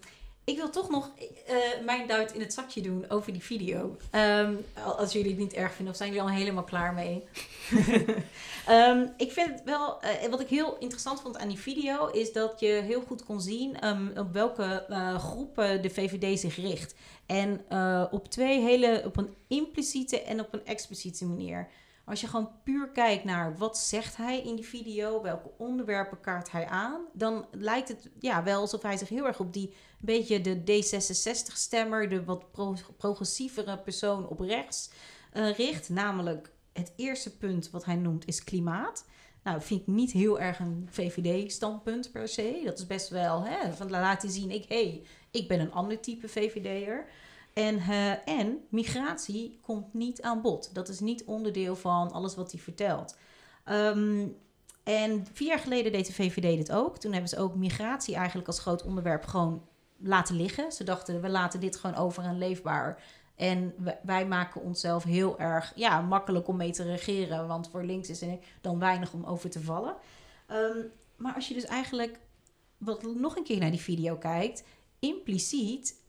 ik wil toch nog eh, mijn duit in het zakje doen over die video. Ehm, al- als jullie het niet erg vinden, of zijn jullie al helemaal klaar mee? Ehm, ik vind het wel, eh, wat ik heel interessant vond aan die video, is dat je heel goed kon zien ehm, op welke eh, groepen de VVD zich richt. En op twee hele, op een impliciete en op een expliciete manier. Als je gewoon puur kijkt naar wat zegt hij in die video, welke onderwerpen kaart hij aan, dan lijkt het ja, wel alsof hij zich heel erg op die beetje de D66-stemmer, de wat pro- progressievere persoon op rechts eh, richt. Namelijk het eerste punt wat hij noemt is klimaat. Nou, vind ik niet heel erg een VVD-standpunt per se. Dat is best wel hè, van laten zien, ik, hey, ik ben een ander type VVD'er. En, eh, en migratie komt niet aan bod. Dat is niet onderdeel van alles wat hij vertelt. Ehm, en vier jaar geleden deed de VVD dit ook. Toen hebben ze ook migratie eigenlijk als groot onderwerp gewoon laten liggen. Ze dachten, we laten dit gewoon over en leefbaar. En wij maken onszelf heel erg ja, makkelijk om mee te regeren. Want voor links is er dan weinig om over te vallen. Ehm, maar als je dus eigenlijk wat nog een keer naar die video kijkt, impliciet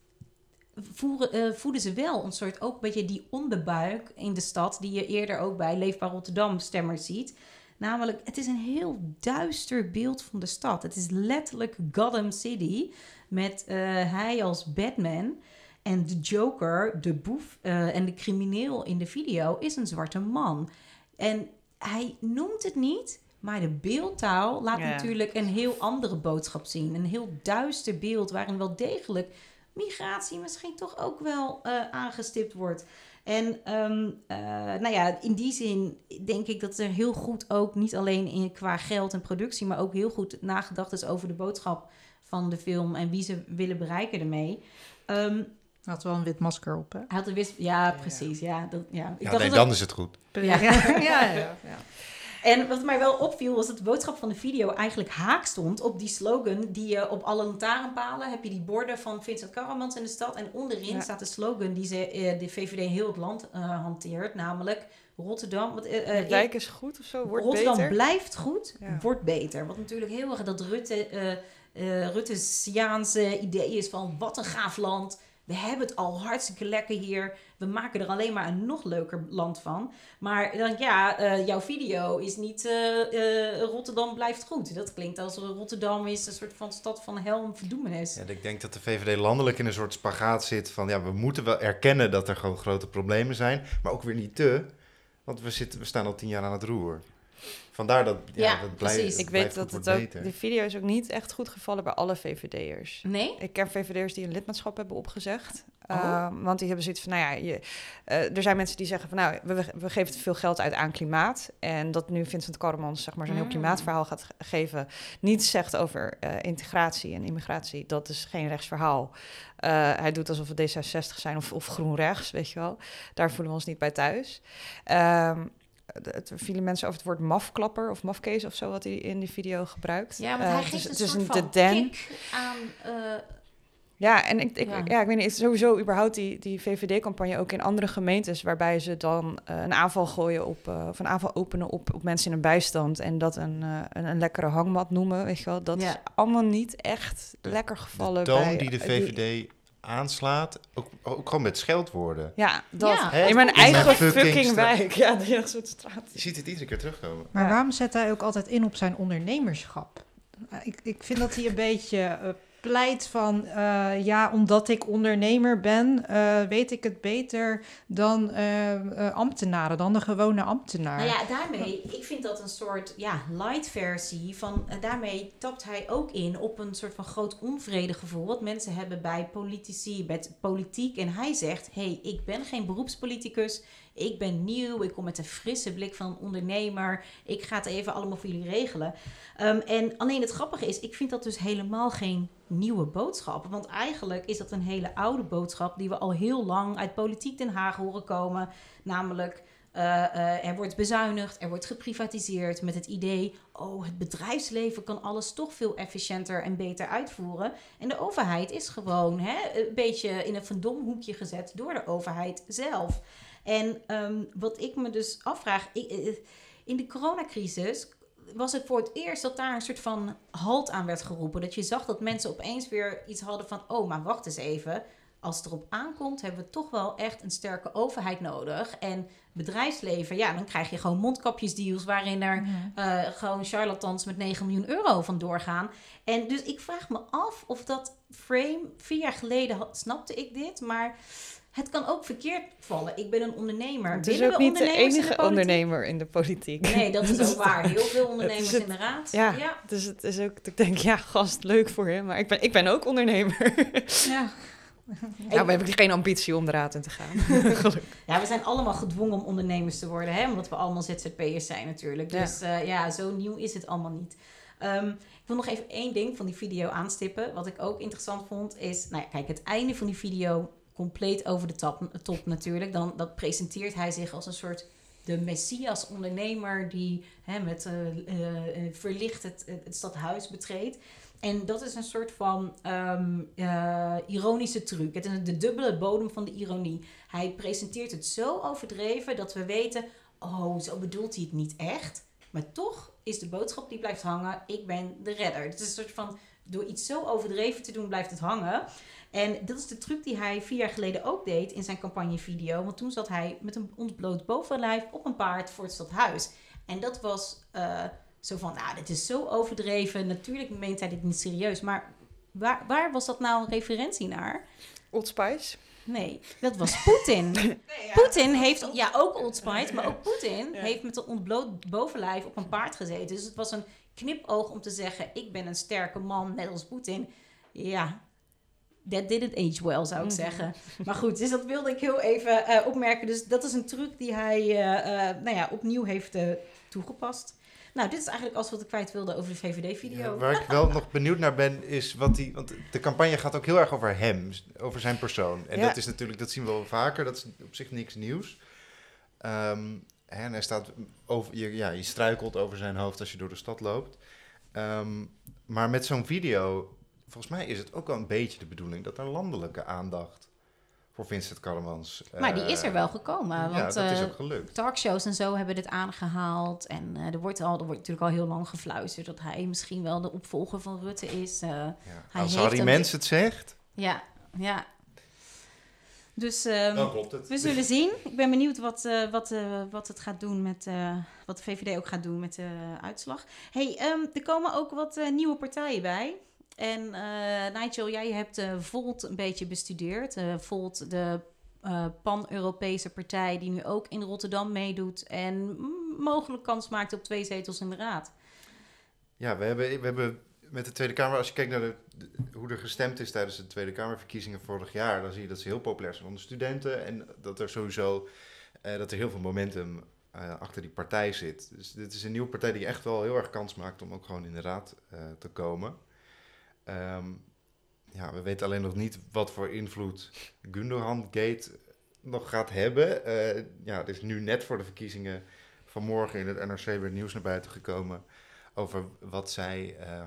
voeren, eh, voeden ze wel een soort ook een beetje die onderbuik in de stad, die je eerder ook bij Leefbaar Rotterdam stemmers ziet. Namelijk, het is een heel duister beeld van de stad. Het is letterlijk Gotham City met eh, hij als Batman. En de Joker, de boef eh, en de crimineel in de video is een zwarte man. En hij noemt het niet, maar de beeldtaal laat natuurlijk een heel andere boodschap zien. Een heel duister beeld waarin wel degelijk migratie misschien toch ook wel eh, aangestipt wordt. En ehm, eh, nou ja, in die zin denk ik dat er heel goed ook, niet alleen in, qua geld en productie, maar ook heel goed nagedacht is over de boodschap van de film en wie ze willen bereiken ermee. Ehm, Hij had wel een wit masker op, hè? hij had er wist, ja, precies, ja. Dat, ja. Ik Ja, dacht nee, dat dan is het goed. Ja. Ja, ja, ja, ja. En wat mij wel opviel was dat de boodschap van de video eigenlijk haak stond op die slogan die je op alle lantaarnpalen heb je die borden van Vincent Karamans in de stad en onderin Ja. staat de slogan die ze eh, de VVD heel het land eh, hanteert, namelijk Rotterdam. Wat, eh, wijk is goed of zo, wordt Rotterdam beter. blijft goed, Ja. wordt beter. Wat natuurlijk heel erg dat Rutte, Ruttesiaanse idee is van wat een gaaf land. We hebben het al hartstikke lekker hier. We maken er alleen maar een nog leuker land van. Maar dan ja, eh, jouw video is niet eh, eh, Rotterdam blijft goed. Dat klinkt als Rotterdam is een soort van stad van hel en verdoemenis. Ja, ik denk dat de VVD landelijk in een soort spagaat zit van ja, we moeten wel erkennen dat er gewoon grote problemen zijn, maar ook weer niet te, want we, zitten, we staan al tien jaar aan het roer. Vandaar dat, ja, Ja, dat blijft, precies. het Ik weet dat het ook, beter. die video is ook niet echt goed gevallen bij alle VVD'ers. Nee? Ik ken VVD'ers die een lidmaatschap hebben opgezegd. Oh. Ehm, want die hebben zoiets van, nou ja, je, eh, er zijn mensen die zeggen van, nou, we, we geven te veel geld uit aan klimaat. En dat nu Vincent Karremans, zeg maar, zo'n heel Mm. klimaatverhaal gaat ge- geven, niets zegt over eh, integratie en immigratie. Dat is geen rechtsverhaal. Eh, hij doet alsof we D66 zijn of, of GroenRechts, weet je wel. Daar voelen we ons niet bij thuis. Ehm het vielen mensen over het woord mafklapper of mafkees of zo, wat hij in die video gebruikt. Ja, want Eh, hij geeft is- een soort de van den. aan... eh, Ja, en ik, ik, Ja. ja. ik weet niet, sowieso überhaupt die, die VVD-campagne ook in andere gemeentes, waarbij ze dan eh, een aanval gooien op, eh, of een aanval openen op, op mensen in een bijstand en dat een, een, een lekkere hangmat noemen, weet je wel. Dat Ja. is allemaal niet echt lekker gevallen de toon bij... die de VVD aanslaat, ook, ook gewoon met scheldwoorden. ja, dat. Ja. Hè? In mijn In mijn eigen fucking wijk. Ja, die soort straat. Je ziet het iedere keer terugkomen. Maar Ja. waarom zet hij ook altijd in op zijn ondernemerschap? Ik, ik vind dat hij een beetje eh, pleit van... eh, ja, omdat ik ondernemer ben, eh, weet ik het beter dan eh, ambtenaren, dan de gewone ambtenaar. Nou ja, daarmee, ik vind dat een soort ja, light versie van, daarmee tapt hij ook in op een soort van groot onvredegevoel wat mensen hebben bij politici, met politiek. En hij zegt, hey, ik ben geen beroepspoliticus, ik ben nieuw, ik kom met een frisse blik van een ondernemer, ik ga het even allemaal voor jullie regelen. Ehm, en alleen het grappige is, ik vind dat dus helemaal geen nieuwe boodschap. Want eigenlijk is dat een hele oude boodschap die we al heel lang uit politiek Den Haag horen komen. Namelijk, eh, er wordt bezuinigd, er wordt geprivatiseerd met het idee, oh, het bedrijfsleven kan alles toch veel efficiënter en beter uitvoeren. En de overheid is gewoon hè, een beetje in een verdom hoekje gezet door de overheid zelf. En ehm, wat ik me dus afvraag, in de coronacrisis was het voor het eerst dat daar een soort van halt aan werd geroepen. Dat je zag dat mensen opeens weer iets hadden van, oh, maar wacht eens even. Als het erop aankomt, hebben we toch wel echt een sterke overheid nodig. En bedrijfsleven, ja, dan krijg je gewoon mondkapjesdeals waarin er eh, gewoon charlatans met 9 miljoen euro van doorgaan. En dus ik vraag me af of dat frame, vier jaar geleden had, snapte ik dit, maar het kan ook verkeerd vallen. Ik ben een ondernemer. Het is Willen ook niet de in enige ondernemer in de politiek. Nee, dat is ook waar. Heel veel ondernemers het- inderdaad. Ja, ja. dus het is ook, ik denk, ja, gast, leuk voor je, maar ik ben, ik ben ook ondernemer. Ja. Nou, we hebben geen ambitie om de raad in te gaan. Gelukkig. Ja, we zijn allemaal gedwongen om ondernemers te worden, hè? omdat we allemaal ZZP'ers zijn natuurlijk. Ja. Dus eh, ja, zo nieuw is het allemaal niet. Ehm, ik wil nog even één ding van die video aanstippen. Wat ik ook interessant vond is, nou ja, kijk, het einde van die video compleet over de top, top natuurlijk. Dan dat presenteert hij zich als een soort de messias ondernemer die hè, met eh, eh, eh, verlicht het, het, stadhuis betreedt. En dat is een soort van ehm, eh, ironische truc. Het is de dubbele bodem van de ironie. Hij presenteert het zo overdreven dat we weten: oh, zo bedoelt hij het niet echt. Maar toch is de boodschap die blijft hangen: ik ben de redder. Het is een soort van door iets zo overdreven te doen, blijft het hangen. En dat is de truc die hij vier jaar geleden ook deed in zijn campagnevideo. Want toen zat hij met een ontbloot bovenlijf op een paard voor het stadhuis. En dat was eh, zo van, nou, dit is zo overdreven. Natuurlijk meent hij dit niet serieus. Maar waar, waar was dat nou een referentie naar? Old Spice. Nee, dat was Poetin. Poetin heeft, ja, ook Old Spice, maar ook Poetin Ja. heeft met een ontbloot bovenlijf op een paard gezeten. Dus het was een knipoog om te zeggen, ik ben een sterke man, net als Poetin. Ja, that didn't age well, zou ik Mhm. zeggen. Maar goed, dus dat wilde ik heel even eh, opmerken. Dus dat is een truc die hij eh, eh, nou ja, opnieuw heeft toegepast. Nou, dit is eigenlijk alles wat ik kwijt wilde over de VVD-video. Ja, waar ik wel nog benieuwd naar ben, is wat die. Want de campagne gaat ook heel erg over hem, over zijn persoon. En Ja. dat is natuurlijk, dat zien we wel vaker, dat is op zich niks nieuws. Ehm, en hij staat over, je, ja, je struikelt over zijn hoofd als je door de stad loopt. Ehm, maar met zo'n video, volgens mij is het ook wel een beetje de bedoeling dat er landelijke aandacht voor Vincent Karremans. Maar die is er eh, wel gekomen. ja, Want dat is eh, ook gelukt. talkshows en zo hebben dit aangehaald. En eh, er, wordt al, er wordt natuurlijk al heel lang gefluisterd dat hij misschien wel de opvolger van Rutte is. eh. Ja. hij Als Harry Mens het zegt, ja, ja. Dus ehm, dan klopt het. we zullen zien. Ik ben benieuwd wat, eh, wat, eh, wat het gaat doen met eh, wat de VVD ook gaat doen met de uitslag. Hey, ehm, er komen ook wat eh, nieuwe partijen bij. En eh, Nigel, jij hebt eh, Volt een beetje bestudeerd. Eh, Volt, de pan-Europese partij die nu ook in Rotterdam meedoet en mogelijk kans maakt op twee zetels in de raad. Ja, we hebben, we hebben met de Tweede Kamer, als je kijkt naar hoe er gestemd is tijdens de Tweede Kamerverkiezingen vorig jaar, dan zie je dat ze heel populair zijn onder studenten en dat er sowieso dat er heel veel momentum achter die partij zit. Dus dit is een nieuwe partij die echt wel heel erg kans maakt om ook gewoon in de raad te komen. Ehm, ja, we weten alleen nog niet wat voor invloed Gundogan Gate nog gaat hebben. Eh, ja, het is nu net voor de verkiezingen vanmorgen in het NRC weer nieuws naar buiten gekomen over wat zij. eh,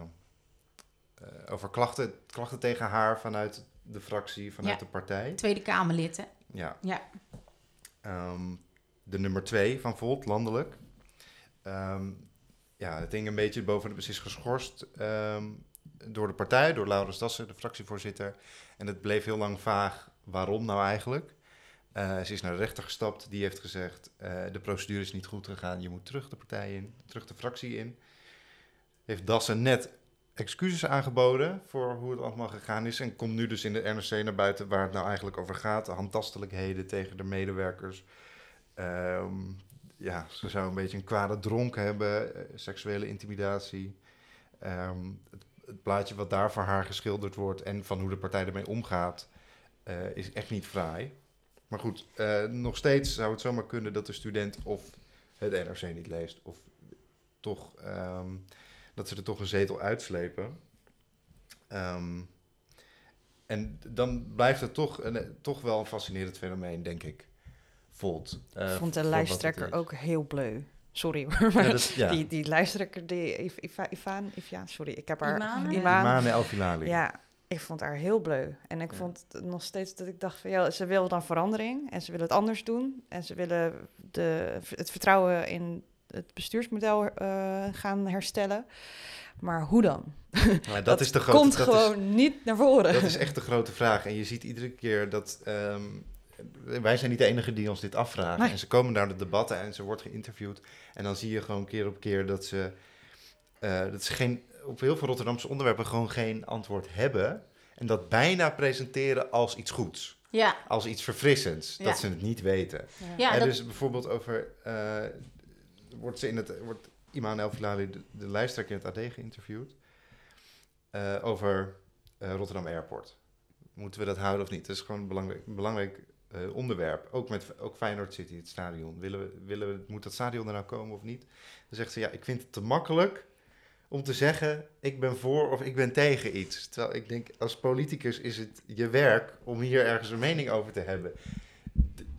eh, over klachten, klachten tegen haar vanuit de fractie, vanuit Ja. de partij. Tweede Kamerlid, hè? Ja. Ja. Ehm, de nummer twee van Volt, landelijk. Ehm, ja, het hing een beetje boven de... Is geschorst ehm, door de partij, door Laurens Dassen, de fractievoorzitter. En het bleef heel lang vaag waarom nou eigenlijk. Eh, ze is naar de rechter gestapt. Die heeft gezegd, eh, de procedure is niet goed gegaan. Je moet terug de partij in, terug de fractie in. Heeft Dassen net excuses aangeboden voor hoe het allemaal gegaan is. En komt nu dus in de NRC naar buiten waar het nou eigenlijk over gaat. Handtastelijkheden tegen de medewerkers. Ehm, ja, ze zou een beetje een kwade dronk hebben. eh, seksuele intimidatie. Ehm, het, het plaatje wat daar voor haar geschilderd wordt en van hoe de partij ermee omgaat, eh, is echt niet fraai. Maar goed, eh, nog steeds zou het zomaar kunnen dat de student of het NRC niet leest, of toch ehm, dat ze er toch een zetel uitslepen. Ehm, en dan blijft het toch, een, toch wel een fascinerend fenomeen, denk ik. Volt. eh, Ik vond de lijsttrekker ook heel bleu. Sorry hoor, maar Ja, dat- ja. die, die lijsttrekker, die Iv- Iva- Ivaan, Iva, sorry, ik heb haar... Imane? Imane El Filali. Ja, ik vond haar heel bleu. En ik Ja. vond nog steeds dat ik dacht van... Ja, ze wil dan verandering en ze willen het anders doen. En ze willen de, het vertrouwen in het bestuursmodel eh, gaan herstellen. Maar hoe dan? Maar dat, is de grote komt dat is- gewoon niet naar voren. Dat is echt de grote vraag. En je ziet iedere keer dat. ehm, wij zijn niet de enige die ons dit afvragen. Nee. En ze komen naar de debatten en ze wordt geïnterviewd. En dan zie je gewoon keer op keer dat ze. eh, dat ze geen, op heel veel Rotterdamse onderwerpen gewoon geen antwoord hebben. En dat bijna presenteren als iets goeds. Ja, Als iets verfrissends. Ja. Dat ze het niet weten. ja dat, Dus bijvoorbeeld over. eh, wordt ze in het. Wordt Iman El Filali, de, de lijsttrekker in het AD, geïnterviewd. eh, over eh, Rotterdam Airport. Moeten we dat houden of niet? Dat is gewoon belangrijk, een belangrijk eh, onderwerp. Ook met ook Feyenoord City, het stadion. Willen we, willen we, moet dat stadion er nou komen of niet? Dan zegt ze, ja, ik vind het te makkelijk om te zeggen... ik ben voor of ik ben tegen iets. Terwijl ik denk, als politicus is het je werk... om hier ergens een mening over te hebben.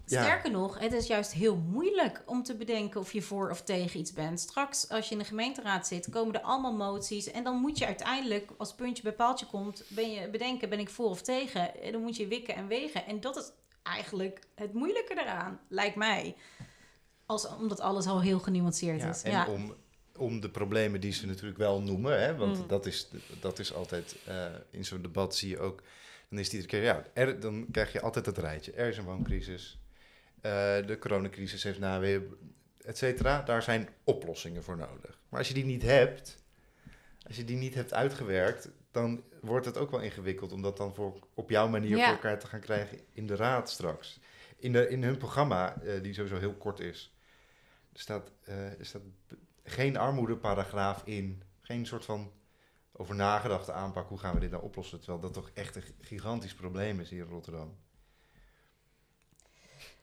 Sterker nog, het is juist heel moeilijk om te bedenken of je voor of tegen iets bent. Straks, als je in de gemeenteraad zit, komen er allemaal moties. En dan moet je uiteindelijk, als puntje bij paaltje komt, ben je bedenken, ben ik voor of tegen? En dan moet je wikken en wegen. En dat is eigenlijk het moeilijke eraan, lijkt mij. Als, omdat alles al heel genuanceerd Ja, is. en ja. om, om de problemen die ze natuurlijk wel noemen, hè, want Mm. dat, is, dat is altijd eh, in zo'n debat zie je ook, dan is het iedere keer, ja, er, dan krijg je altijd het rijtje. Er is een wooncrisis, eh, de coronacrisis heeft naweer, et cetera. Daar zijn oplossingen voor nodig. Maar als je die niet hebt, als je die niet hebt uitgewerkt, dan wordt het ook wel ingewikkeld om dat dan voor, op jouw manier Ja. voor elkaar te gaan krijgen in de raad straks. In, de, in hun programma, eh, die sowieso heel kort is, er staat, er staat geen armoedeparagraaf in. Geen soort van over nagedachte aanpak. Hoe gaan we dit nou oplossen? Terwijl dat toch echt een gigantisch probleem is hier in Rotterdam.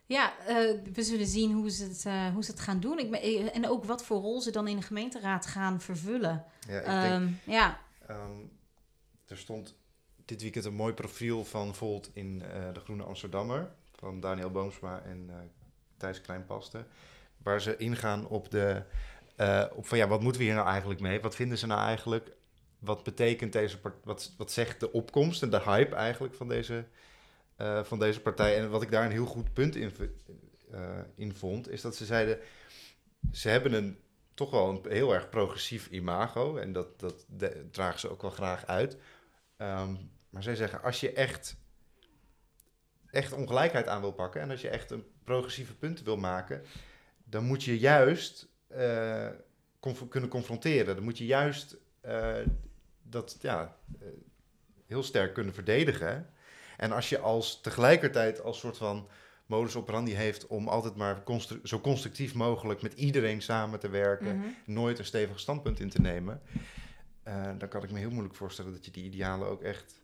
Ja, eh, we zullen zien hoe ze het, hoe ze het gaan doen. Ik ben, en ook wat voor rol ze dan in de gemeenteraad gaan vervullen. Ja, ik denk, Ehm, ja, ehm, er stond dit weekend een mooi profiel van Volt in eh, de Groene Amsterdammer. Van Daniel Boomsma en eh Thijs Kleinpaste. waar ze ingaan op de. eh, op van ja, wat moeten we hier nou eigenlijk mee? Wat vinden ze nou eigenlijk? Wat betekent deze wat, wat zegt de opkomst en de hype eigenlijk van deze, van deze partij? En wat ik daar een heel goed punt in, in vond, is dat ze zeiden: ze hebben een toch wel een heel erg progressief imago. En dat, dat dragen ze ook wel graag uit. Ehm, maar zij zeggen, als je echt, echt ongelijkheid aan wil pakken... en als je echt een progressieve punten wil maken... dan moet je juist eh, conf- kunnen confronteren. Dan moet je juist eh, dat ja, eh, heel sterk kunnen verdedigen. En als je als tegelijkertijd als soort van modus operandi heeft... om altijd maar constru- zo constructief mogelijk met iedereen samen te werken... Mhm. nooit een stevig standpunt in te nemen... eh, dan kan ik me heel moeilijk voorstellen dat je die idealen ook echt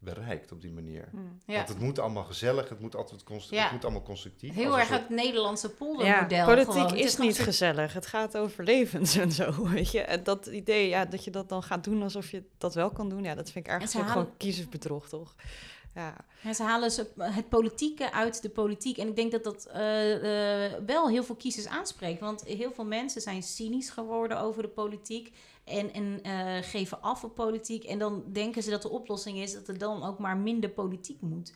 bereikt op die manier. Mm. Ja. Want het moet allemaal gezellig, het moet altijd constru- Ja. het moet allemaal constructief. Heel erg soort- het Nederlandse Ja, poldermodel. politiek gewoon. Het is niet soort- gezellig. Het gaat over levens en zo, weet je. En dat idee, ja, dat je dat dan gaat doen alsof je dat wel kan doen... ja, dat vind ik ergens halen- gewoon kiezersbedrog, toch? Ja, Ja, ze halen ze het politieke uit de politiek. En ik denk dat dat eh, eh, wel heel veel kiezers aanspreekt. Want heel veel mensen zijn cynisch geworden over de politiek. En, en eh, geven af op politiek. En dan denken ze dat de oplossing is dat er dan ook maar minder politiek moet.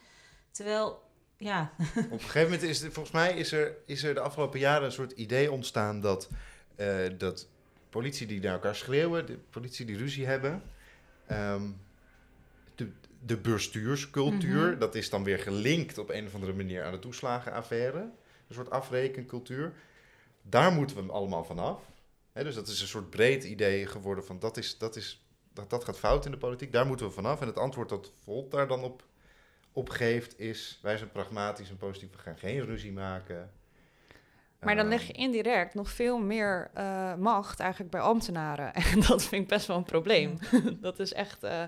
Terwijl, ja, Op een gegeven moment is er, volgens mij is er, is er de afgelopen jaren een soort idee ontstaan dat, eh, dat politie die naar elkaar schreeuwen, de politie die ruzie hebben, ehm, de, de bestuurscultuur, Mhm. dat is dan weer gelinkt op een of andere manier aan de toeslagenaffaire. Een soort afrekencultuur. Daar moeten we allemaal vanaf. Hè, dus dat is een soort breed idee geworden van dat, is, dat, is, dat, dat gaat fout in de politiek. Daar moeten we vanaf. En het antwoord dat Volt daar dan op, op geeft is... wij zijn pragmatisch en positief, we gaan geen ruzie maken. Maar dan Ehm, leg je indirect nog veel meer eh, macht eigenlijk bij ambtenaren. En dat vind ik best wel een probleem. dat is echt... eh,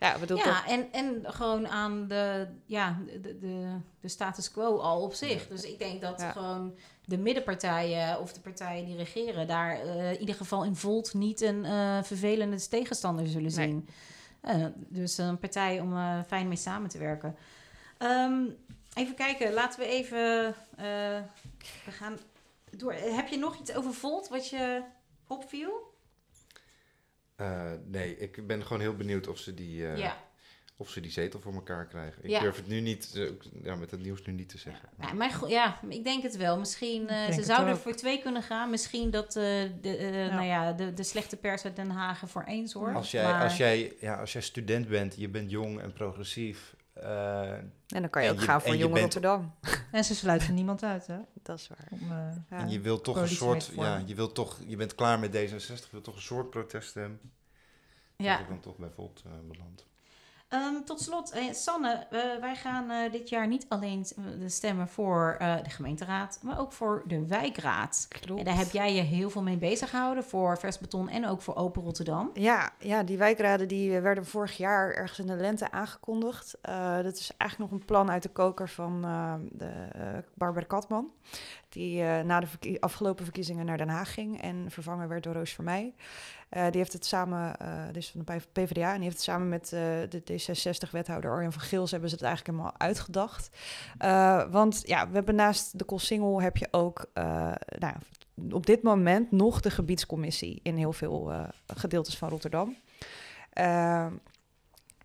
ja, bedoel, dat- ja en, en gewoon aan de, ja, de, de, de status quo al op zich. Dus ik denk dat Ja. gewoon de middenpartijen of de partijen die regeren... daar eh, in ieder geval in Volt niet een eh, vervelende tegenstander zullen Nee. zien. Eh, dus een partij om eh, fijn mee samen te werken. Ehm, even kijken, laten we even... eh, we gaan door. Heb je nog iets over Volt wat je opviel? eh, nee, ik ben gewoon heel benieuwd of ze die, eh, ja. Of ze die zetel voor elkaar krijgen. Ik Ja. durf het nu niet, ja, met het nieuws nu niet te zeggen. Ja, maar ja, ik denk het wel. Misschien, eh, denk ze zouden voor twee kunnen gaan. Misschien dat eh, de, eh, Nou ja, de, de slechte pers uit Den Haag voor één zorgt. Als jij, maar- als, jij, ja, als jij student bent, je bent jong en progressief... eh, en dan kan je ook je- gaan voor en je Jonge bent- Rotterdam. En ze sluiten niemand uit, hè? Dat is waar. Om, eh, Ja. En je wilt toch een soort, ja, je wilt toch, je bent klaar met D66, je wilt toch een soort proteststem. ja. Dat ik dan toch bij Volt eh, Ehm, tot slot, eh, Sanne, eh, wij gaan eh, dit jaar niet alleen stemmen voor de gemeenteraad, maar ook voor de wijkraad. Klopt. En daar heb jij je heel veel mee bezig gehouden voor Vers Beton en ook voor Open Rotterdam. Ja, ja, die wijkraden die werden vorig jaar ergens in de lente aangekondigd. Dat is eigenlijk nog een plan uit de koker van eh, de, Barbara Katman. Die na de verkie- afgelopen verkiezingen naar Den Haag ging en vervangen werd door Roos Vermeij. Eh die heeft het samen, eh dus van de PvdA, en die heeft het samen met eh, de D66-wethouder Arjan van Gils hebben ze het eigenlijk helemaal uitgedacht. Want ja, we hebben naast de Koolsingel heb je ook nou, op dit moment nog de gebiedscommissie in heel veel gedeeltes van Rotterdam.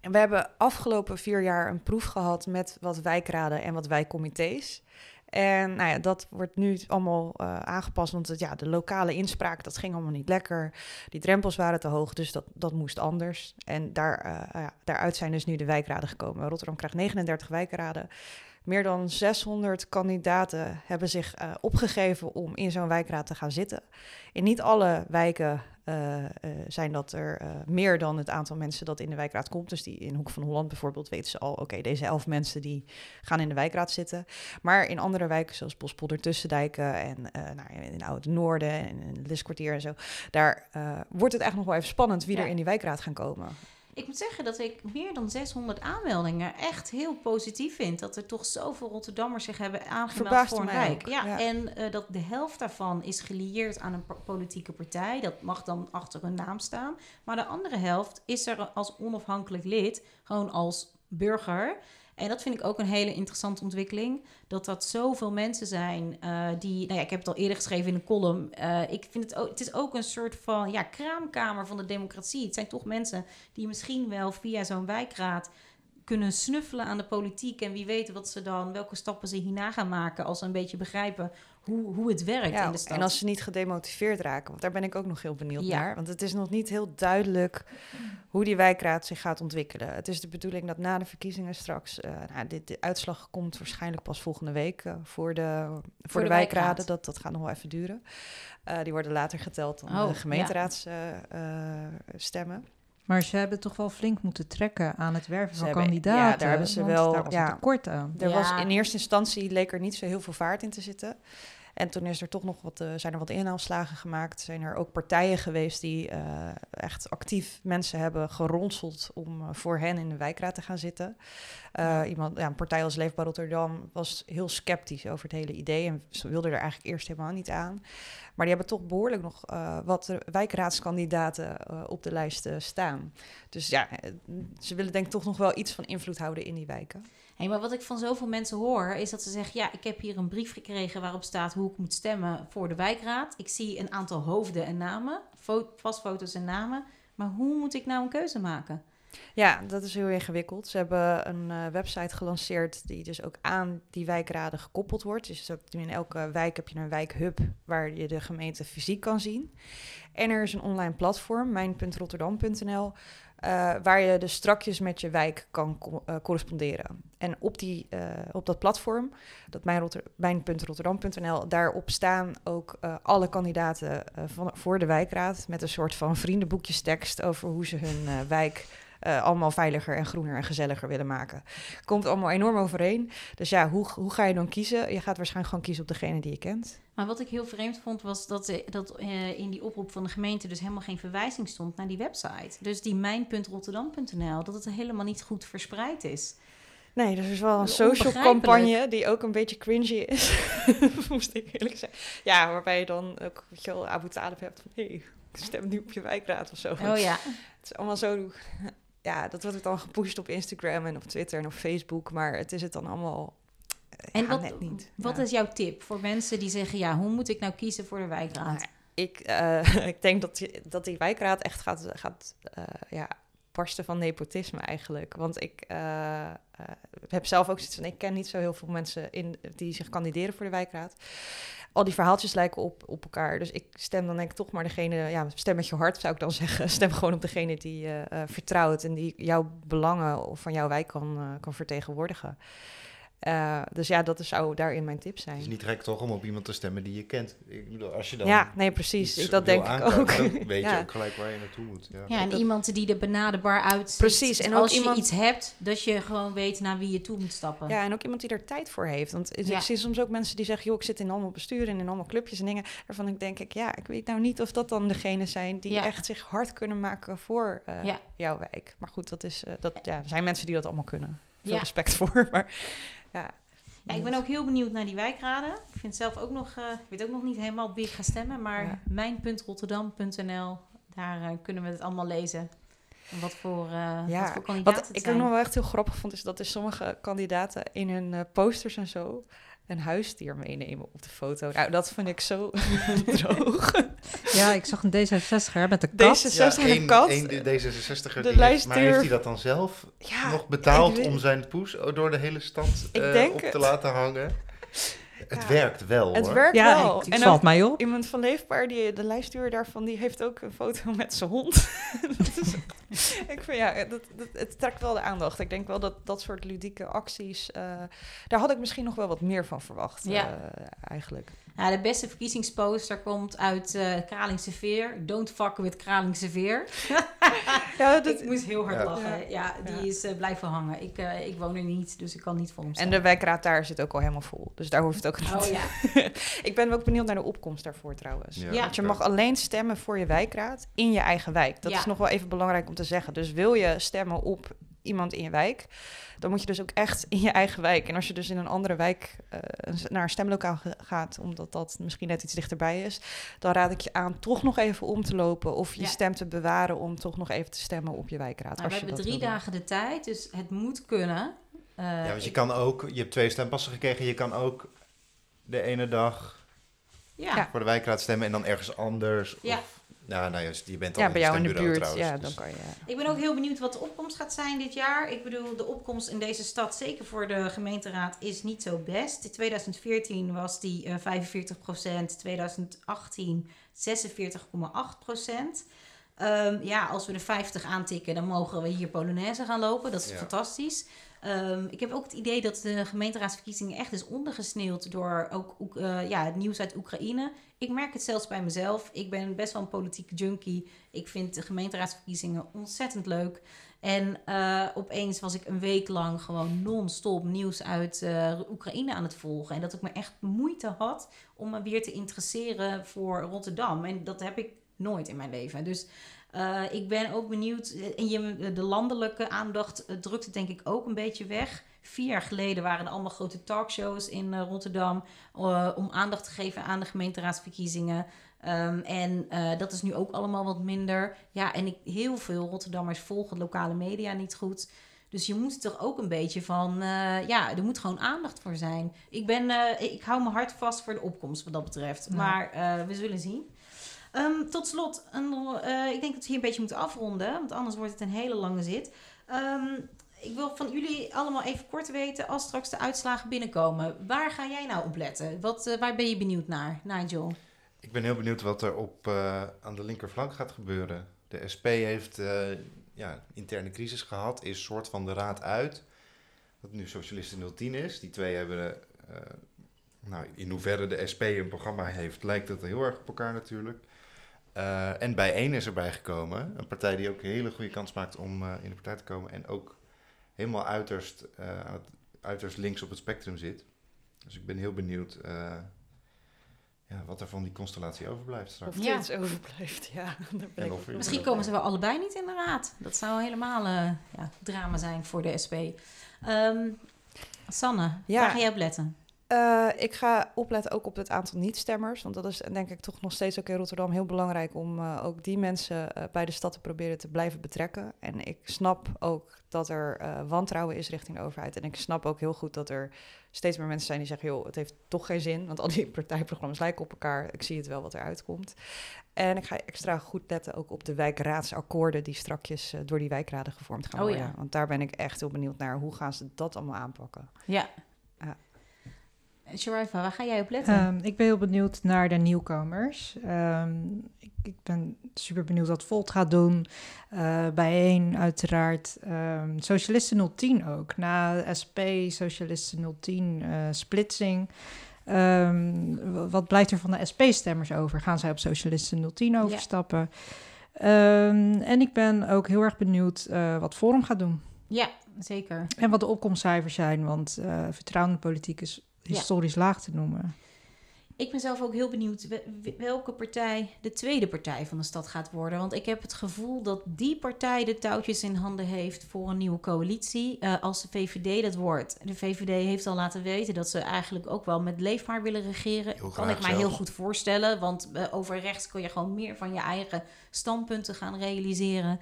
En we hebben afgelopen vier jaar een proef gehad met wat wijkraden en wat wijkcomité's. En nou ja, dat wordt nu allemaal eh, aangepast, want ja, de lokale inspraak, dat ging allemaal niet lekker. Die drempels waren te hoog, dus dat, dat moest anders. En daar, eh, ja, daaruit zijn dus nu de wijkraden gekomen. Rotterdam krijgt 39 wijkraden. Meer dan 600 kandidaten hebben zich eh, opgegeven om in zo'n wijkraad te gaan zitten. In niet alle wijken eh, eh, zijn dat er eh, meer dan het aantal mensen dat in de wijkraad komt. Dus die in Hoek van Holland bijvoorbeeld weten ze al, oké, deze elf mensen die gaan in de wijkraad zitten. Maar in andere wijken zoals Bospolder, Tussendijken en nou, in Oude Noorden en in het Liskwartier en zo, daar wordt het echt nog wel even spannend wie Ja. er in die wijkraad gaan komen. Ik moet zeggen dat ik meer dan 600 aanmeldingen echt heel positief vind. Dat er toch zoveel Rotterdammers zich hebben aangemeld Verbaast voor een ook, Ja, ja. En eh, dat de helft daarvan is gelieerd aan een po- politieke partij. Dat mag dan achter hun naam staan. Maar de andere helft is er als onafhankelijk lid, gewoon als burger. En dat vind ik ook een hele interessante ontwikkeling. Dat dat zoveel mensen zijn uh, die... Nou ja, ik heb het al eerder geschreven in een column. Uh, ik vind het ook... Het is ook een soort van ja, kraamkamer van de democratie. Het zijn toch mensen die misschien wel via zo'n wijkraad kunnen snuffelen aan de politiek. En wie weet wat ze dan, welke stappen ze hierna gaan maken als ze een beetje begrijpen hoe, hoe het werkt in de stad. En als ze niet gedemotiveerd raken, want daar ben ik ook nog heel benieuwd naar. Want het is nog niet heel duidelijk hoe die wijkraad zich gaat ontwikkelen. Het is de bedoeling dat na de verkiezingen straks, uh, nou, dit, de uitslag komt waarschijnlijk pas volgende week uh, voor de, voor, de, de wijkraden. Dat, dat gaat nog wel even duren. Uh, die worden later geteld dan oh, de gemeenteraadsstemmen. Maar ze hebben toch wel flink moeten trekken aan het werven van kandidaten. Ja, daar hebben ze wel daar was ja, tekort aan. Er was in eerste instantie leek er niet zo heel veel vaart in te zitten. En toen is er toch nog wat, uh, zijn er wat inhaalslagen gemaakt. Zijn er ook partijen geweest die uh, echt actief mensen hebben geronseld om uh, voor hen in de wijkraad te gaan zitten. Iemand, ja, een partij als Leefbaar Rotterdam was heel sceptisch over het hele idee en ze wilden er eigenlijk eerst helemaal niet aan. Maar die hebben toch behoorlijk nog wat wijkraadskandidaten op de lijst staan. Dus ja, ze willen denk ik toch nog wel iets van invloed houden in die wijken. Hey, maar wat ik van zoveel mensen hoor, is dat ze zeggen: Ja, ik heb hier een brief gekregen waarop staat hoe ik moet stemmen voor de wijkraad. Ik zie een aantal hoofden en namen, vastfoto's en namen. Maar hoe moet ik nou een keuze maken? Ja, dat is heel ingewikkeld. Ze hebben een uh, website gelanceerd die dus ook aan die wijkraden gekoppeld wordt. Dus in elke wijk heb je een wijkhub waar je de gemeente fysiek kan zien. En er is een online platform, mijn.rotterdam.nl, uh, waar je dus strakjes met je wijk kan uh, corresponderen. En op, die, uh, op dat platform, dat mijn.rotterdam.nl, daarop staan ook alle kandidaten van, voor de wijkraad met een soort van vriendenboekjestekst over hoe ze hun wijk uh, allemaal veiliger en groener en gezelliger willen maken. Komt allemaal enorm overeen. Dus ja, hoe, hoe ga je dan kiezen? Je gaat waarschijnlijk gewoon kiezen op degene die je kent. Maar wat ik heel vreemd vond, was dat, eh, dat uh, in die oproep van de gemeente dus helemaal geen verwijzing stond naar die website. Dus die mijn.rotterdam.nl, dat het helemaal niet goed verspreid is. Nee, dus er is wel een social campagne die ook een beetje cringy is. Moest ik eerlijk zeggen. Ja, waarbij je dan ook weet je wel, Abu Talib hebt van... hé, hey, stem nu op je wijkraad of zo. Oh ja. Het is allemaal zo ja, dat wordt dan gepusht op Instagram en op Twitter en op Facebook, maar het is het dan allemaal en wat, net niet. Wat is jouw tip voor mensen die zeggen, ja, hoe moet ik nou kiezen voor de wijkraad? Nou, ik, uh, ik denk dat die, dat die wijkraad echt gaat, gaat uh, ja, barsten van nepotisme eigenlijk. Want ik uh, heb zelf ook zoiets van, ik ken niet zo heel veel mensen in, die zich kandideren voor de wijkraad al die verhaaltjes lijken op, op elkaar. Dus ik stem dan denk ik toch maar degene, ja, stem met je hart zou ik dan zeggen. Stem gewoon op degene die je uh, vertrouwt en die jouw belangen van jouw wijk kan, uh, kan vertegenwoordigen. Uh, dus ja, dat zou daarin mijn tip zijn. Het is niet gek toch om op iemand te stemmen die je kent. Ik bedoel, als je dan ja, nee, precies. Ik, dat denk ik ook. Dan weet je ook gelijk waar je naartoe moet. Ja, ja en iemand die er benaderbaar uitziet. Precies. En als je iets hebt, dat je gewoon weet naar wie je toe moet stappen. Ja, en ook iemand die er tijd voor heeft. Want ja. ik zie soms ook mensen die zeggen... joh, ik zit in allemaal besturen en in allemaal clubjes en dingen. Waarvan ik denk, ik, ja, ik weet nou niet of dat dan degene zijn... die echt zich hard kunnen maken voor uh, jouw wijk. Maar goed, dat is, uh, dat, ja, er zijn mensen die dat allemaal kunnen. Veel respect voor, maar ja... Ja, ik ben ook heel benieuwd naar die wijkraden. Ik vind zelf ook nog, uh, ik weet ook nog niet helemaal wie ik ga stemmen, maar ja. mijn.rotterdam.nl, daar uh, kunnen we het allemaal lezen. Wat voor, uh, ja. wat voor kandidaten Wat ik ook nog wel echt heel grappig vond, is dat er sommige kandidaten in hun posters en zo een huisdier meenemen op de foto. Nou, dat vind ik zo droog. Ja, ik zag een D66er met een kat. D66 ja, een, kat. Een D66er, de heeft, maar heeft hij dat dan zelf ja, nog betaald om zijn poes door de hele stad uh, op te laten hangen? Het werkt wel, Het hoor. werkt ja, wel. Het valt mij op. Iemand van Leefbaar, die, de lijststuur daarvan, die heeft ook een foto met zijn hond. ik vind, ja, dat, dat, het trekt wel de aandacht. Ik denk wel dat dat soort ludieke acties, uh, daar had ik misschien nog wel wat meer van verwacht, ja. uh, eigenlijk. Ja, de beste verkiezingsposter komt uit uh, Kralingse Veer. Don't fuck with Kralingse Veer. ja, dat... Ik moest heel hard ja. lachen. Ja, die is uh, blijven hangen. Ik, uh, ik woon er niet, dus ik kan niet voor hem En de wijkraad daar zit ook al helemaal vol. Dus daar hoeft het ook niet. Oh, ja. ik ben ook benieuwd naar de opkomst daarvoor trouwens. Ja. Want je mag alleen stemmen voor je wijkraad in je eigen wijk. Dat is nog wel even belangrijk om te zeggen. Dus wil je stemmen op iemand in je wijk dan moet je dus ook echt in je eigen wijk. En als je dus in een andere wijk uh, naar een stemlokaal gaat, omdat dat misschien net iets dichterbij is, dan raad ik je aan toch nog even om te lopen of je ja. stem te bewaren om toch nog even te stemmen op je wijkraad. Nou, we hebben drie dagen de tijd, dus het moet kunnen. Eh, ja, want je ik- kan ook, je hebt twee stempassen gekregen, je kan ook de ene dag ja. Ja. voor de wijkraad stemmen en dan ergens anders. Ja. Of, ja, nou juist, je bent al Ja, bij jou in de buurt. trouwens, Ja, dus- dan kan je. Ik ben ook heel benieuwd wat de opkomst gaat zijn dit jaar. Ik bedoel, de opkomst in deze stad, zeker voor de gemeenteraad, is niet zo best. In 2014 was die eh 45% 2018 46,8% Ehm, ja, als we de 50 aantikken, dan mogen we hier Polonaise gaan lopen. Dat is Ja. fantastisch. Ehm, ik heb ook het idee dat de gemeenteraadsverkiezingen echt is ondergesneeuwd door ook eh, ja, het nieuws uit Oekraïne. Ik merk het zelfs bij mezelf. Ik ben best wel een politieke junkie. Ik vind de gemeenteraadsverkiezingen ontzettend leuk. En eh, opeens was ik een week lang gewoon non-stop nieuws uit eh, Oekraïne aan het volgen. En dat ik me echt moeite had om me weer te interesseren voor Rotterdam. En dat heb ik nooit in mijn leven. Dus eh, ik ben ook benieuwd. eh, En je, de landelijke aandacht eh, drukt het denk ik ook een beetje weg. Vier jaar geleden waren er allemaal grote talkshows in eh, Rotterdam. eh, om aandacht te geven aan de gemeenteraadsverkiezingen. Ehm, en eh, dat is nu ook allemaal wat minder. Ja, en ik, heel veel Rotterdammers volgen lokale media niet goed. Dus je moet er ook een beetje van, eh, ja, er moet gewoon aandacht voor zijn. Ik, ben, eh, ik hou me hard vast voor de opkomst wat dat betreft. Ja. Maar eh, we zullen zien. Ehm, tot slot, eh, ik denk dat we hier een beetje moeten afronden, want anders wordt het een hele lange zit. Ehm, ik wil van jullie allemaal even kort weten, als straks de uitslagen binnenkomen, waar ga jij nou op letten? Wat, eh, waar ben je benieuwd naar, Nigel? Ik ben heel benieuwd wat er op, eh, aan de linkerflank gaat gebeuren. De SP heeft ja, interne crisis gehad, is soort van de raad uit. Wat nu Socialisten 010 is. Die twee hebben, nou, in hoeverre de SP een programma heeft, lijkt het heel erg op elkaar natuurlijk. Eh, en bij één is erbij gekomen. Een partij die ook een hele goede kans maakt om eh, in de partij te komen. En ook helemaal uiterst, eh, uiterst links op het spectrum zit. Dus ik ben heel benieuwd eh, ja, wat er van die constellatie overblijft straks. Of Ja. dit overblijft, ja. Misschien komen ze wel allebei niet in de raad. Dat zou helemaal eh, ja, drama zijn voor de SP. Ehm, Sanne, Ja. waar ga jij op letten? Eh, ik ga opletten ook op het aantal niet-stemmers. Want dat is denk ik toch nog steeds ook in Rotterdam heel belangrijk om eh, ook die mensen eh, bij de stad te proberen te blijven betrekken. En ik snap ook dat er wantrouwen is richting de overheid. En ik snap ook heel goed dat er steeds meer mensen zijn die zeggen: joh, het heeft toch geen zin. Want al die partijprogramma's lijken op elkaar. Ik zie het wel wat eruit komt. En ik ga extra goed letten ook op de wijkraadsakkoorden die strakjes door die wijkraden gevormd gaan Oh worden. ja. Want daar ben ik echt heel benieuwd naar. Hoe gaan ze dat allemaal aanpakken? Ja. Sharifa, waar ga jij op letten? Ehm, ik ben heel benieuwd naar de nieuwkomers. Ehm, ik, ik ben super benieuwd wat Volt gaat doen. Eh bijeen uiteraard. Ehm, Socialisten 010 ook. Na SP Socialisten 010 eh, splitsing. Wat blijft er van de SP-stemmers over? Gaan zij op Socialisten 010 overstappen? En ik ben ook heel erg benieuwd eh, wat Forum gaat doen. ja, zeker. En wat de opkomstcijfers zijn. Want vertrouwen in de politiek is historisch laag te noemen. Ik ben zelf ook heel benieuwd we- welke partij de tweede partij van de stad gaat worden. Want ik heb het gevoel dat die partij de touwtjes in handen heeft voor een nieuwe coalitie. eh, als de VVD dat wordt. De VVD heeft al laten weten dat ze eigenlijk ook wel met leefbaar willen regeren. Heel kan ik mij heel goed voorstellen. Want eh, over rechts kun je gewoon meer van je eigen standpunten gaan realiseren.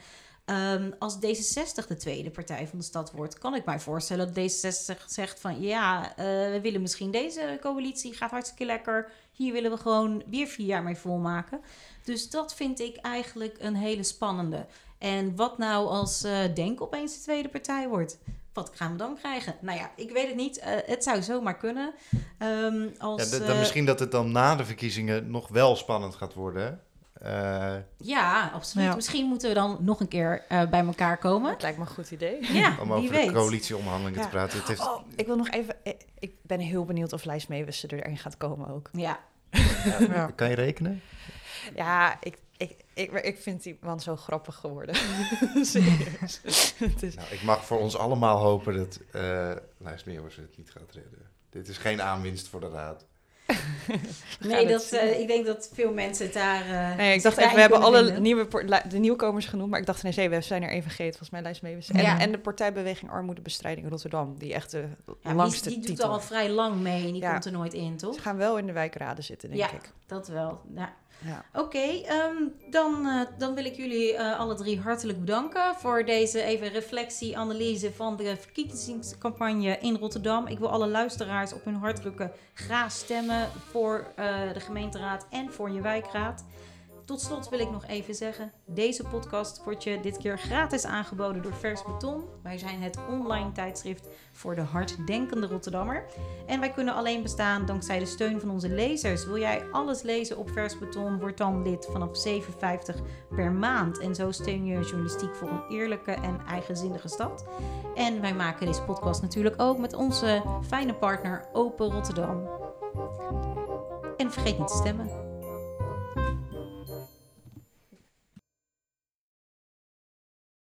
Ehm, als D66 de tweede partij van de stad wordt, kan ik mij voorstellen dat D66 zegt van ja, eh, we willen misschien deze coalitie, gaat hartstikke lekker. Hier willen we gewoon weer vier jaar mee volmaken. Dus dat vind ik eigenlijk een hele spannende. En wat nou als eh, Denk opeens de tweede partij wordt? Wat gaan we dan krijgen? Nou ja, ik weet het niet. Eh, het zou zomaar kunnen. Ehm, als, Ja, misschien dat het dan na de verkiezingen nog wel spannend gaat worden. hè? Eh, Ja, absoluut. Ja. Misschien moeten we dan nog een keer eh, bij elkaar komen. Dat lijkt me een goed idee. Ja, om over weet. de coalitieonderhandelingen Ja. te praten. Het heeft, Oh, ik wil nog even. Ik, ben heel benieuwd of Lijst Meewissen erin gaat komen ook. Ja, Ja. Kan je rekenen? Ja, ik, ik, ik, vind die man zo grappig geworden. Serieus. Het is, Nou, ik mag voor ons allemaal hopen dat eh Lijst Meeuwers het niet gaat redden. Dit is geen aanwinst voor de raad. nee, dat, uh, ik denk dat veel mensen daar. Uh, nee, ik dacht even, we hebben alle nieuwe de nieuwkomers genoemd, maar ik dacht, nee, we zijn er even vergeten. Volgens mij lijst mee. En, ja. en de partijbeweging Armoedebestrijding Rotterdam, die echt de ja, langste die, die doet al vrij lang mee en die komt er nooit in, toch? Ze gaan wel in de wijkraden zitten, denk ik. dat wel. Ja. Ja. Oké, ehm, dan, uh, dan wil ik jullie uh, alle drie hartelijk bedanken voor deze even reflectie, analyse van de verkiezingscampagne in Rotterdam. Ik wil alle luisteraars op hun hart drukken. Graag stemmen voor uh, de gemeenteraad en voor je wijkraad. Tot slot wil ik nog even zeggen: deze podcast wordt je dit keer gratis aangeboden door Vers Beton. Wij zijn het online tijdschrift voor de harddenkende Rotterdammer. En wij kunnen alleen bestaan dankzij de steun van onze lezers. Wil jij alles lezen op Vers Beton? Word dan lid vanaf 7,50 per maand. En zo steun je journalistiek voor een eerlijke en eigenzinnige stad. En wij maken deze podcast natuurlijk ook met onze fijne partner Open Rotterdam. En vergeet niet te stemmen.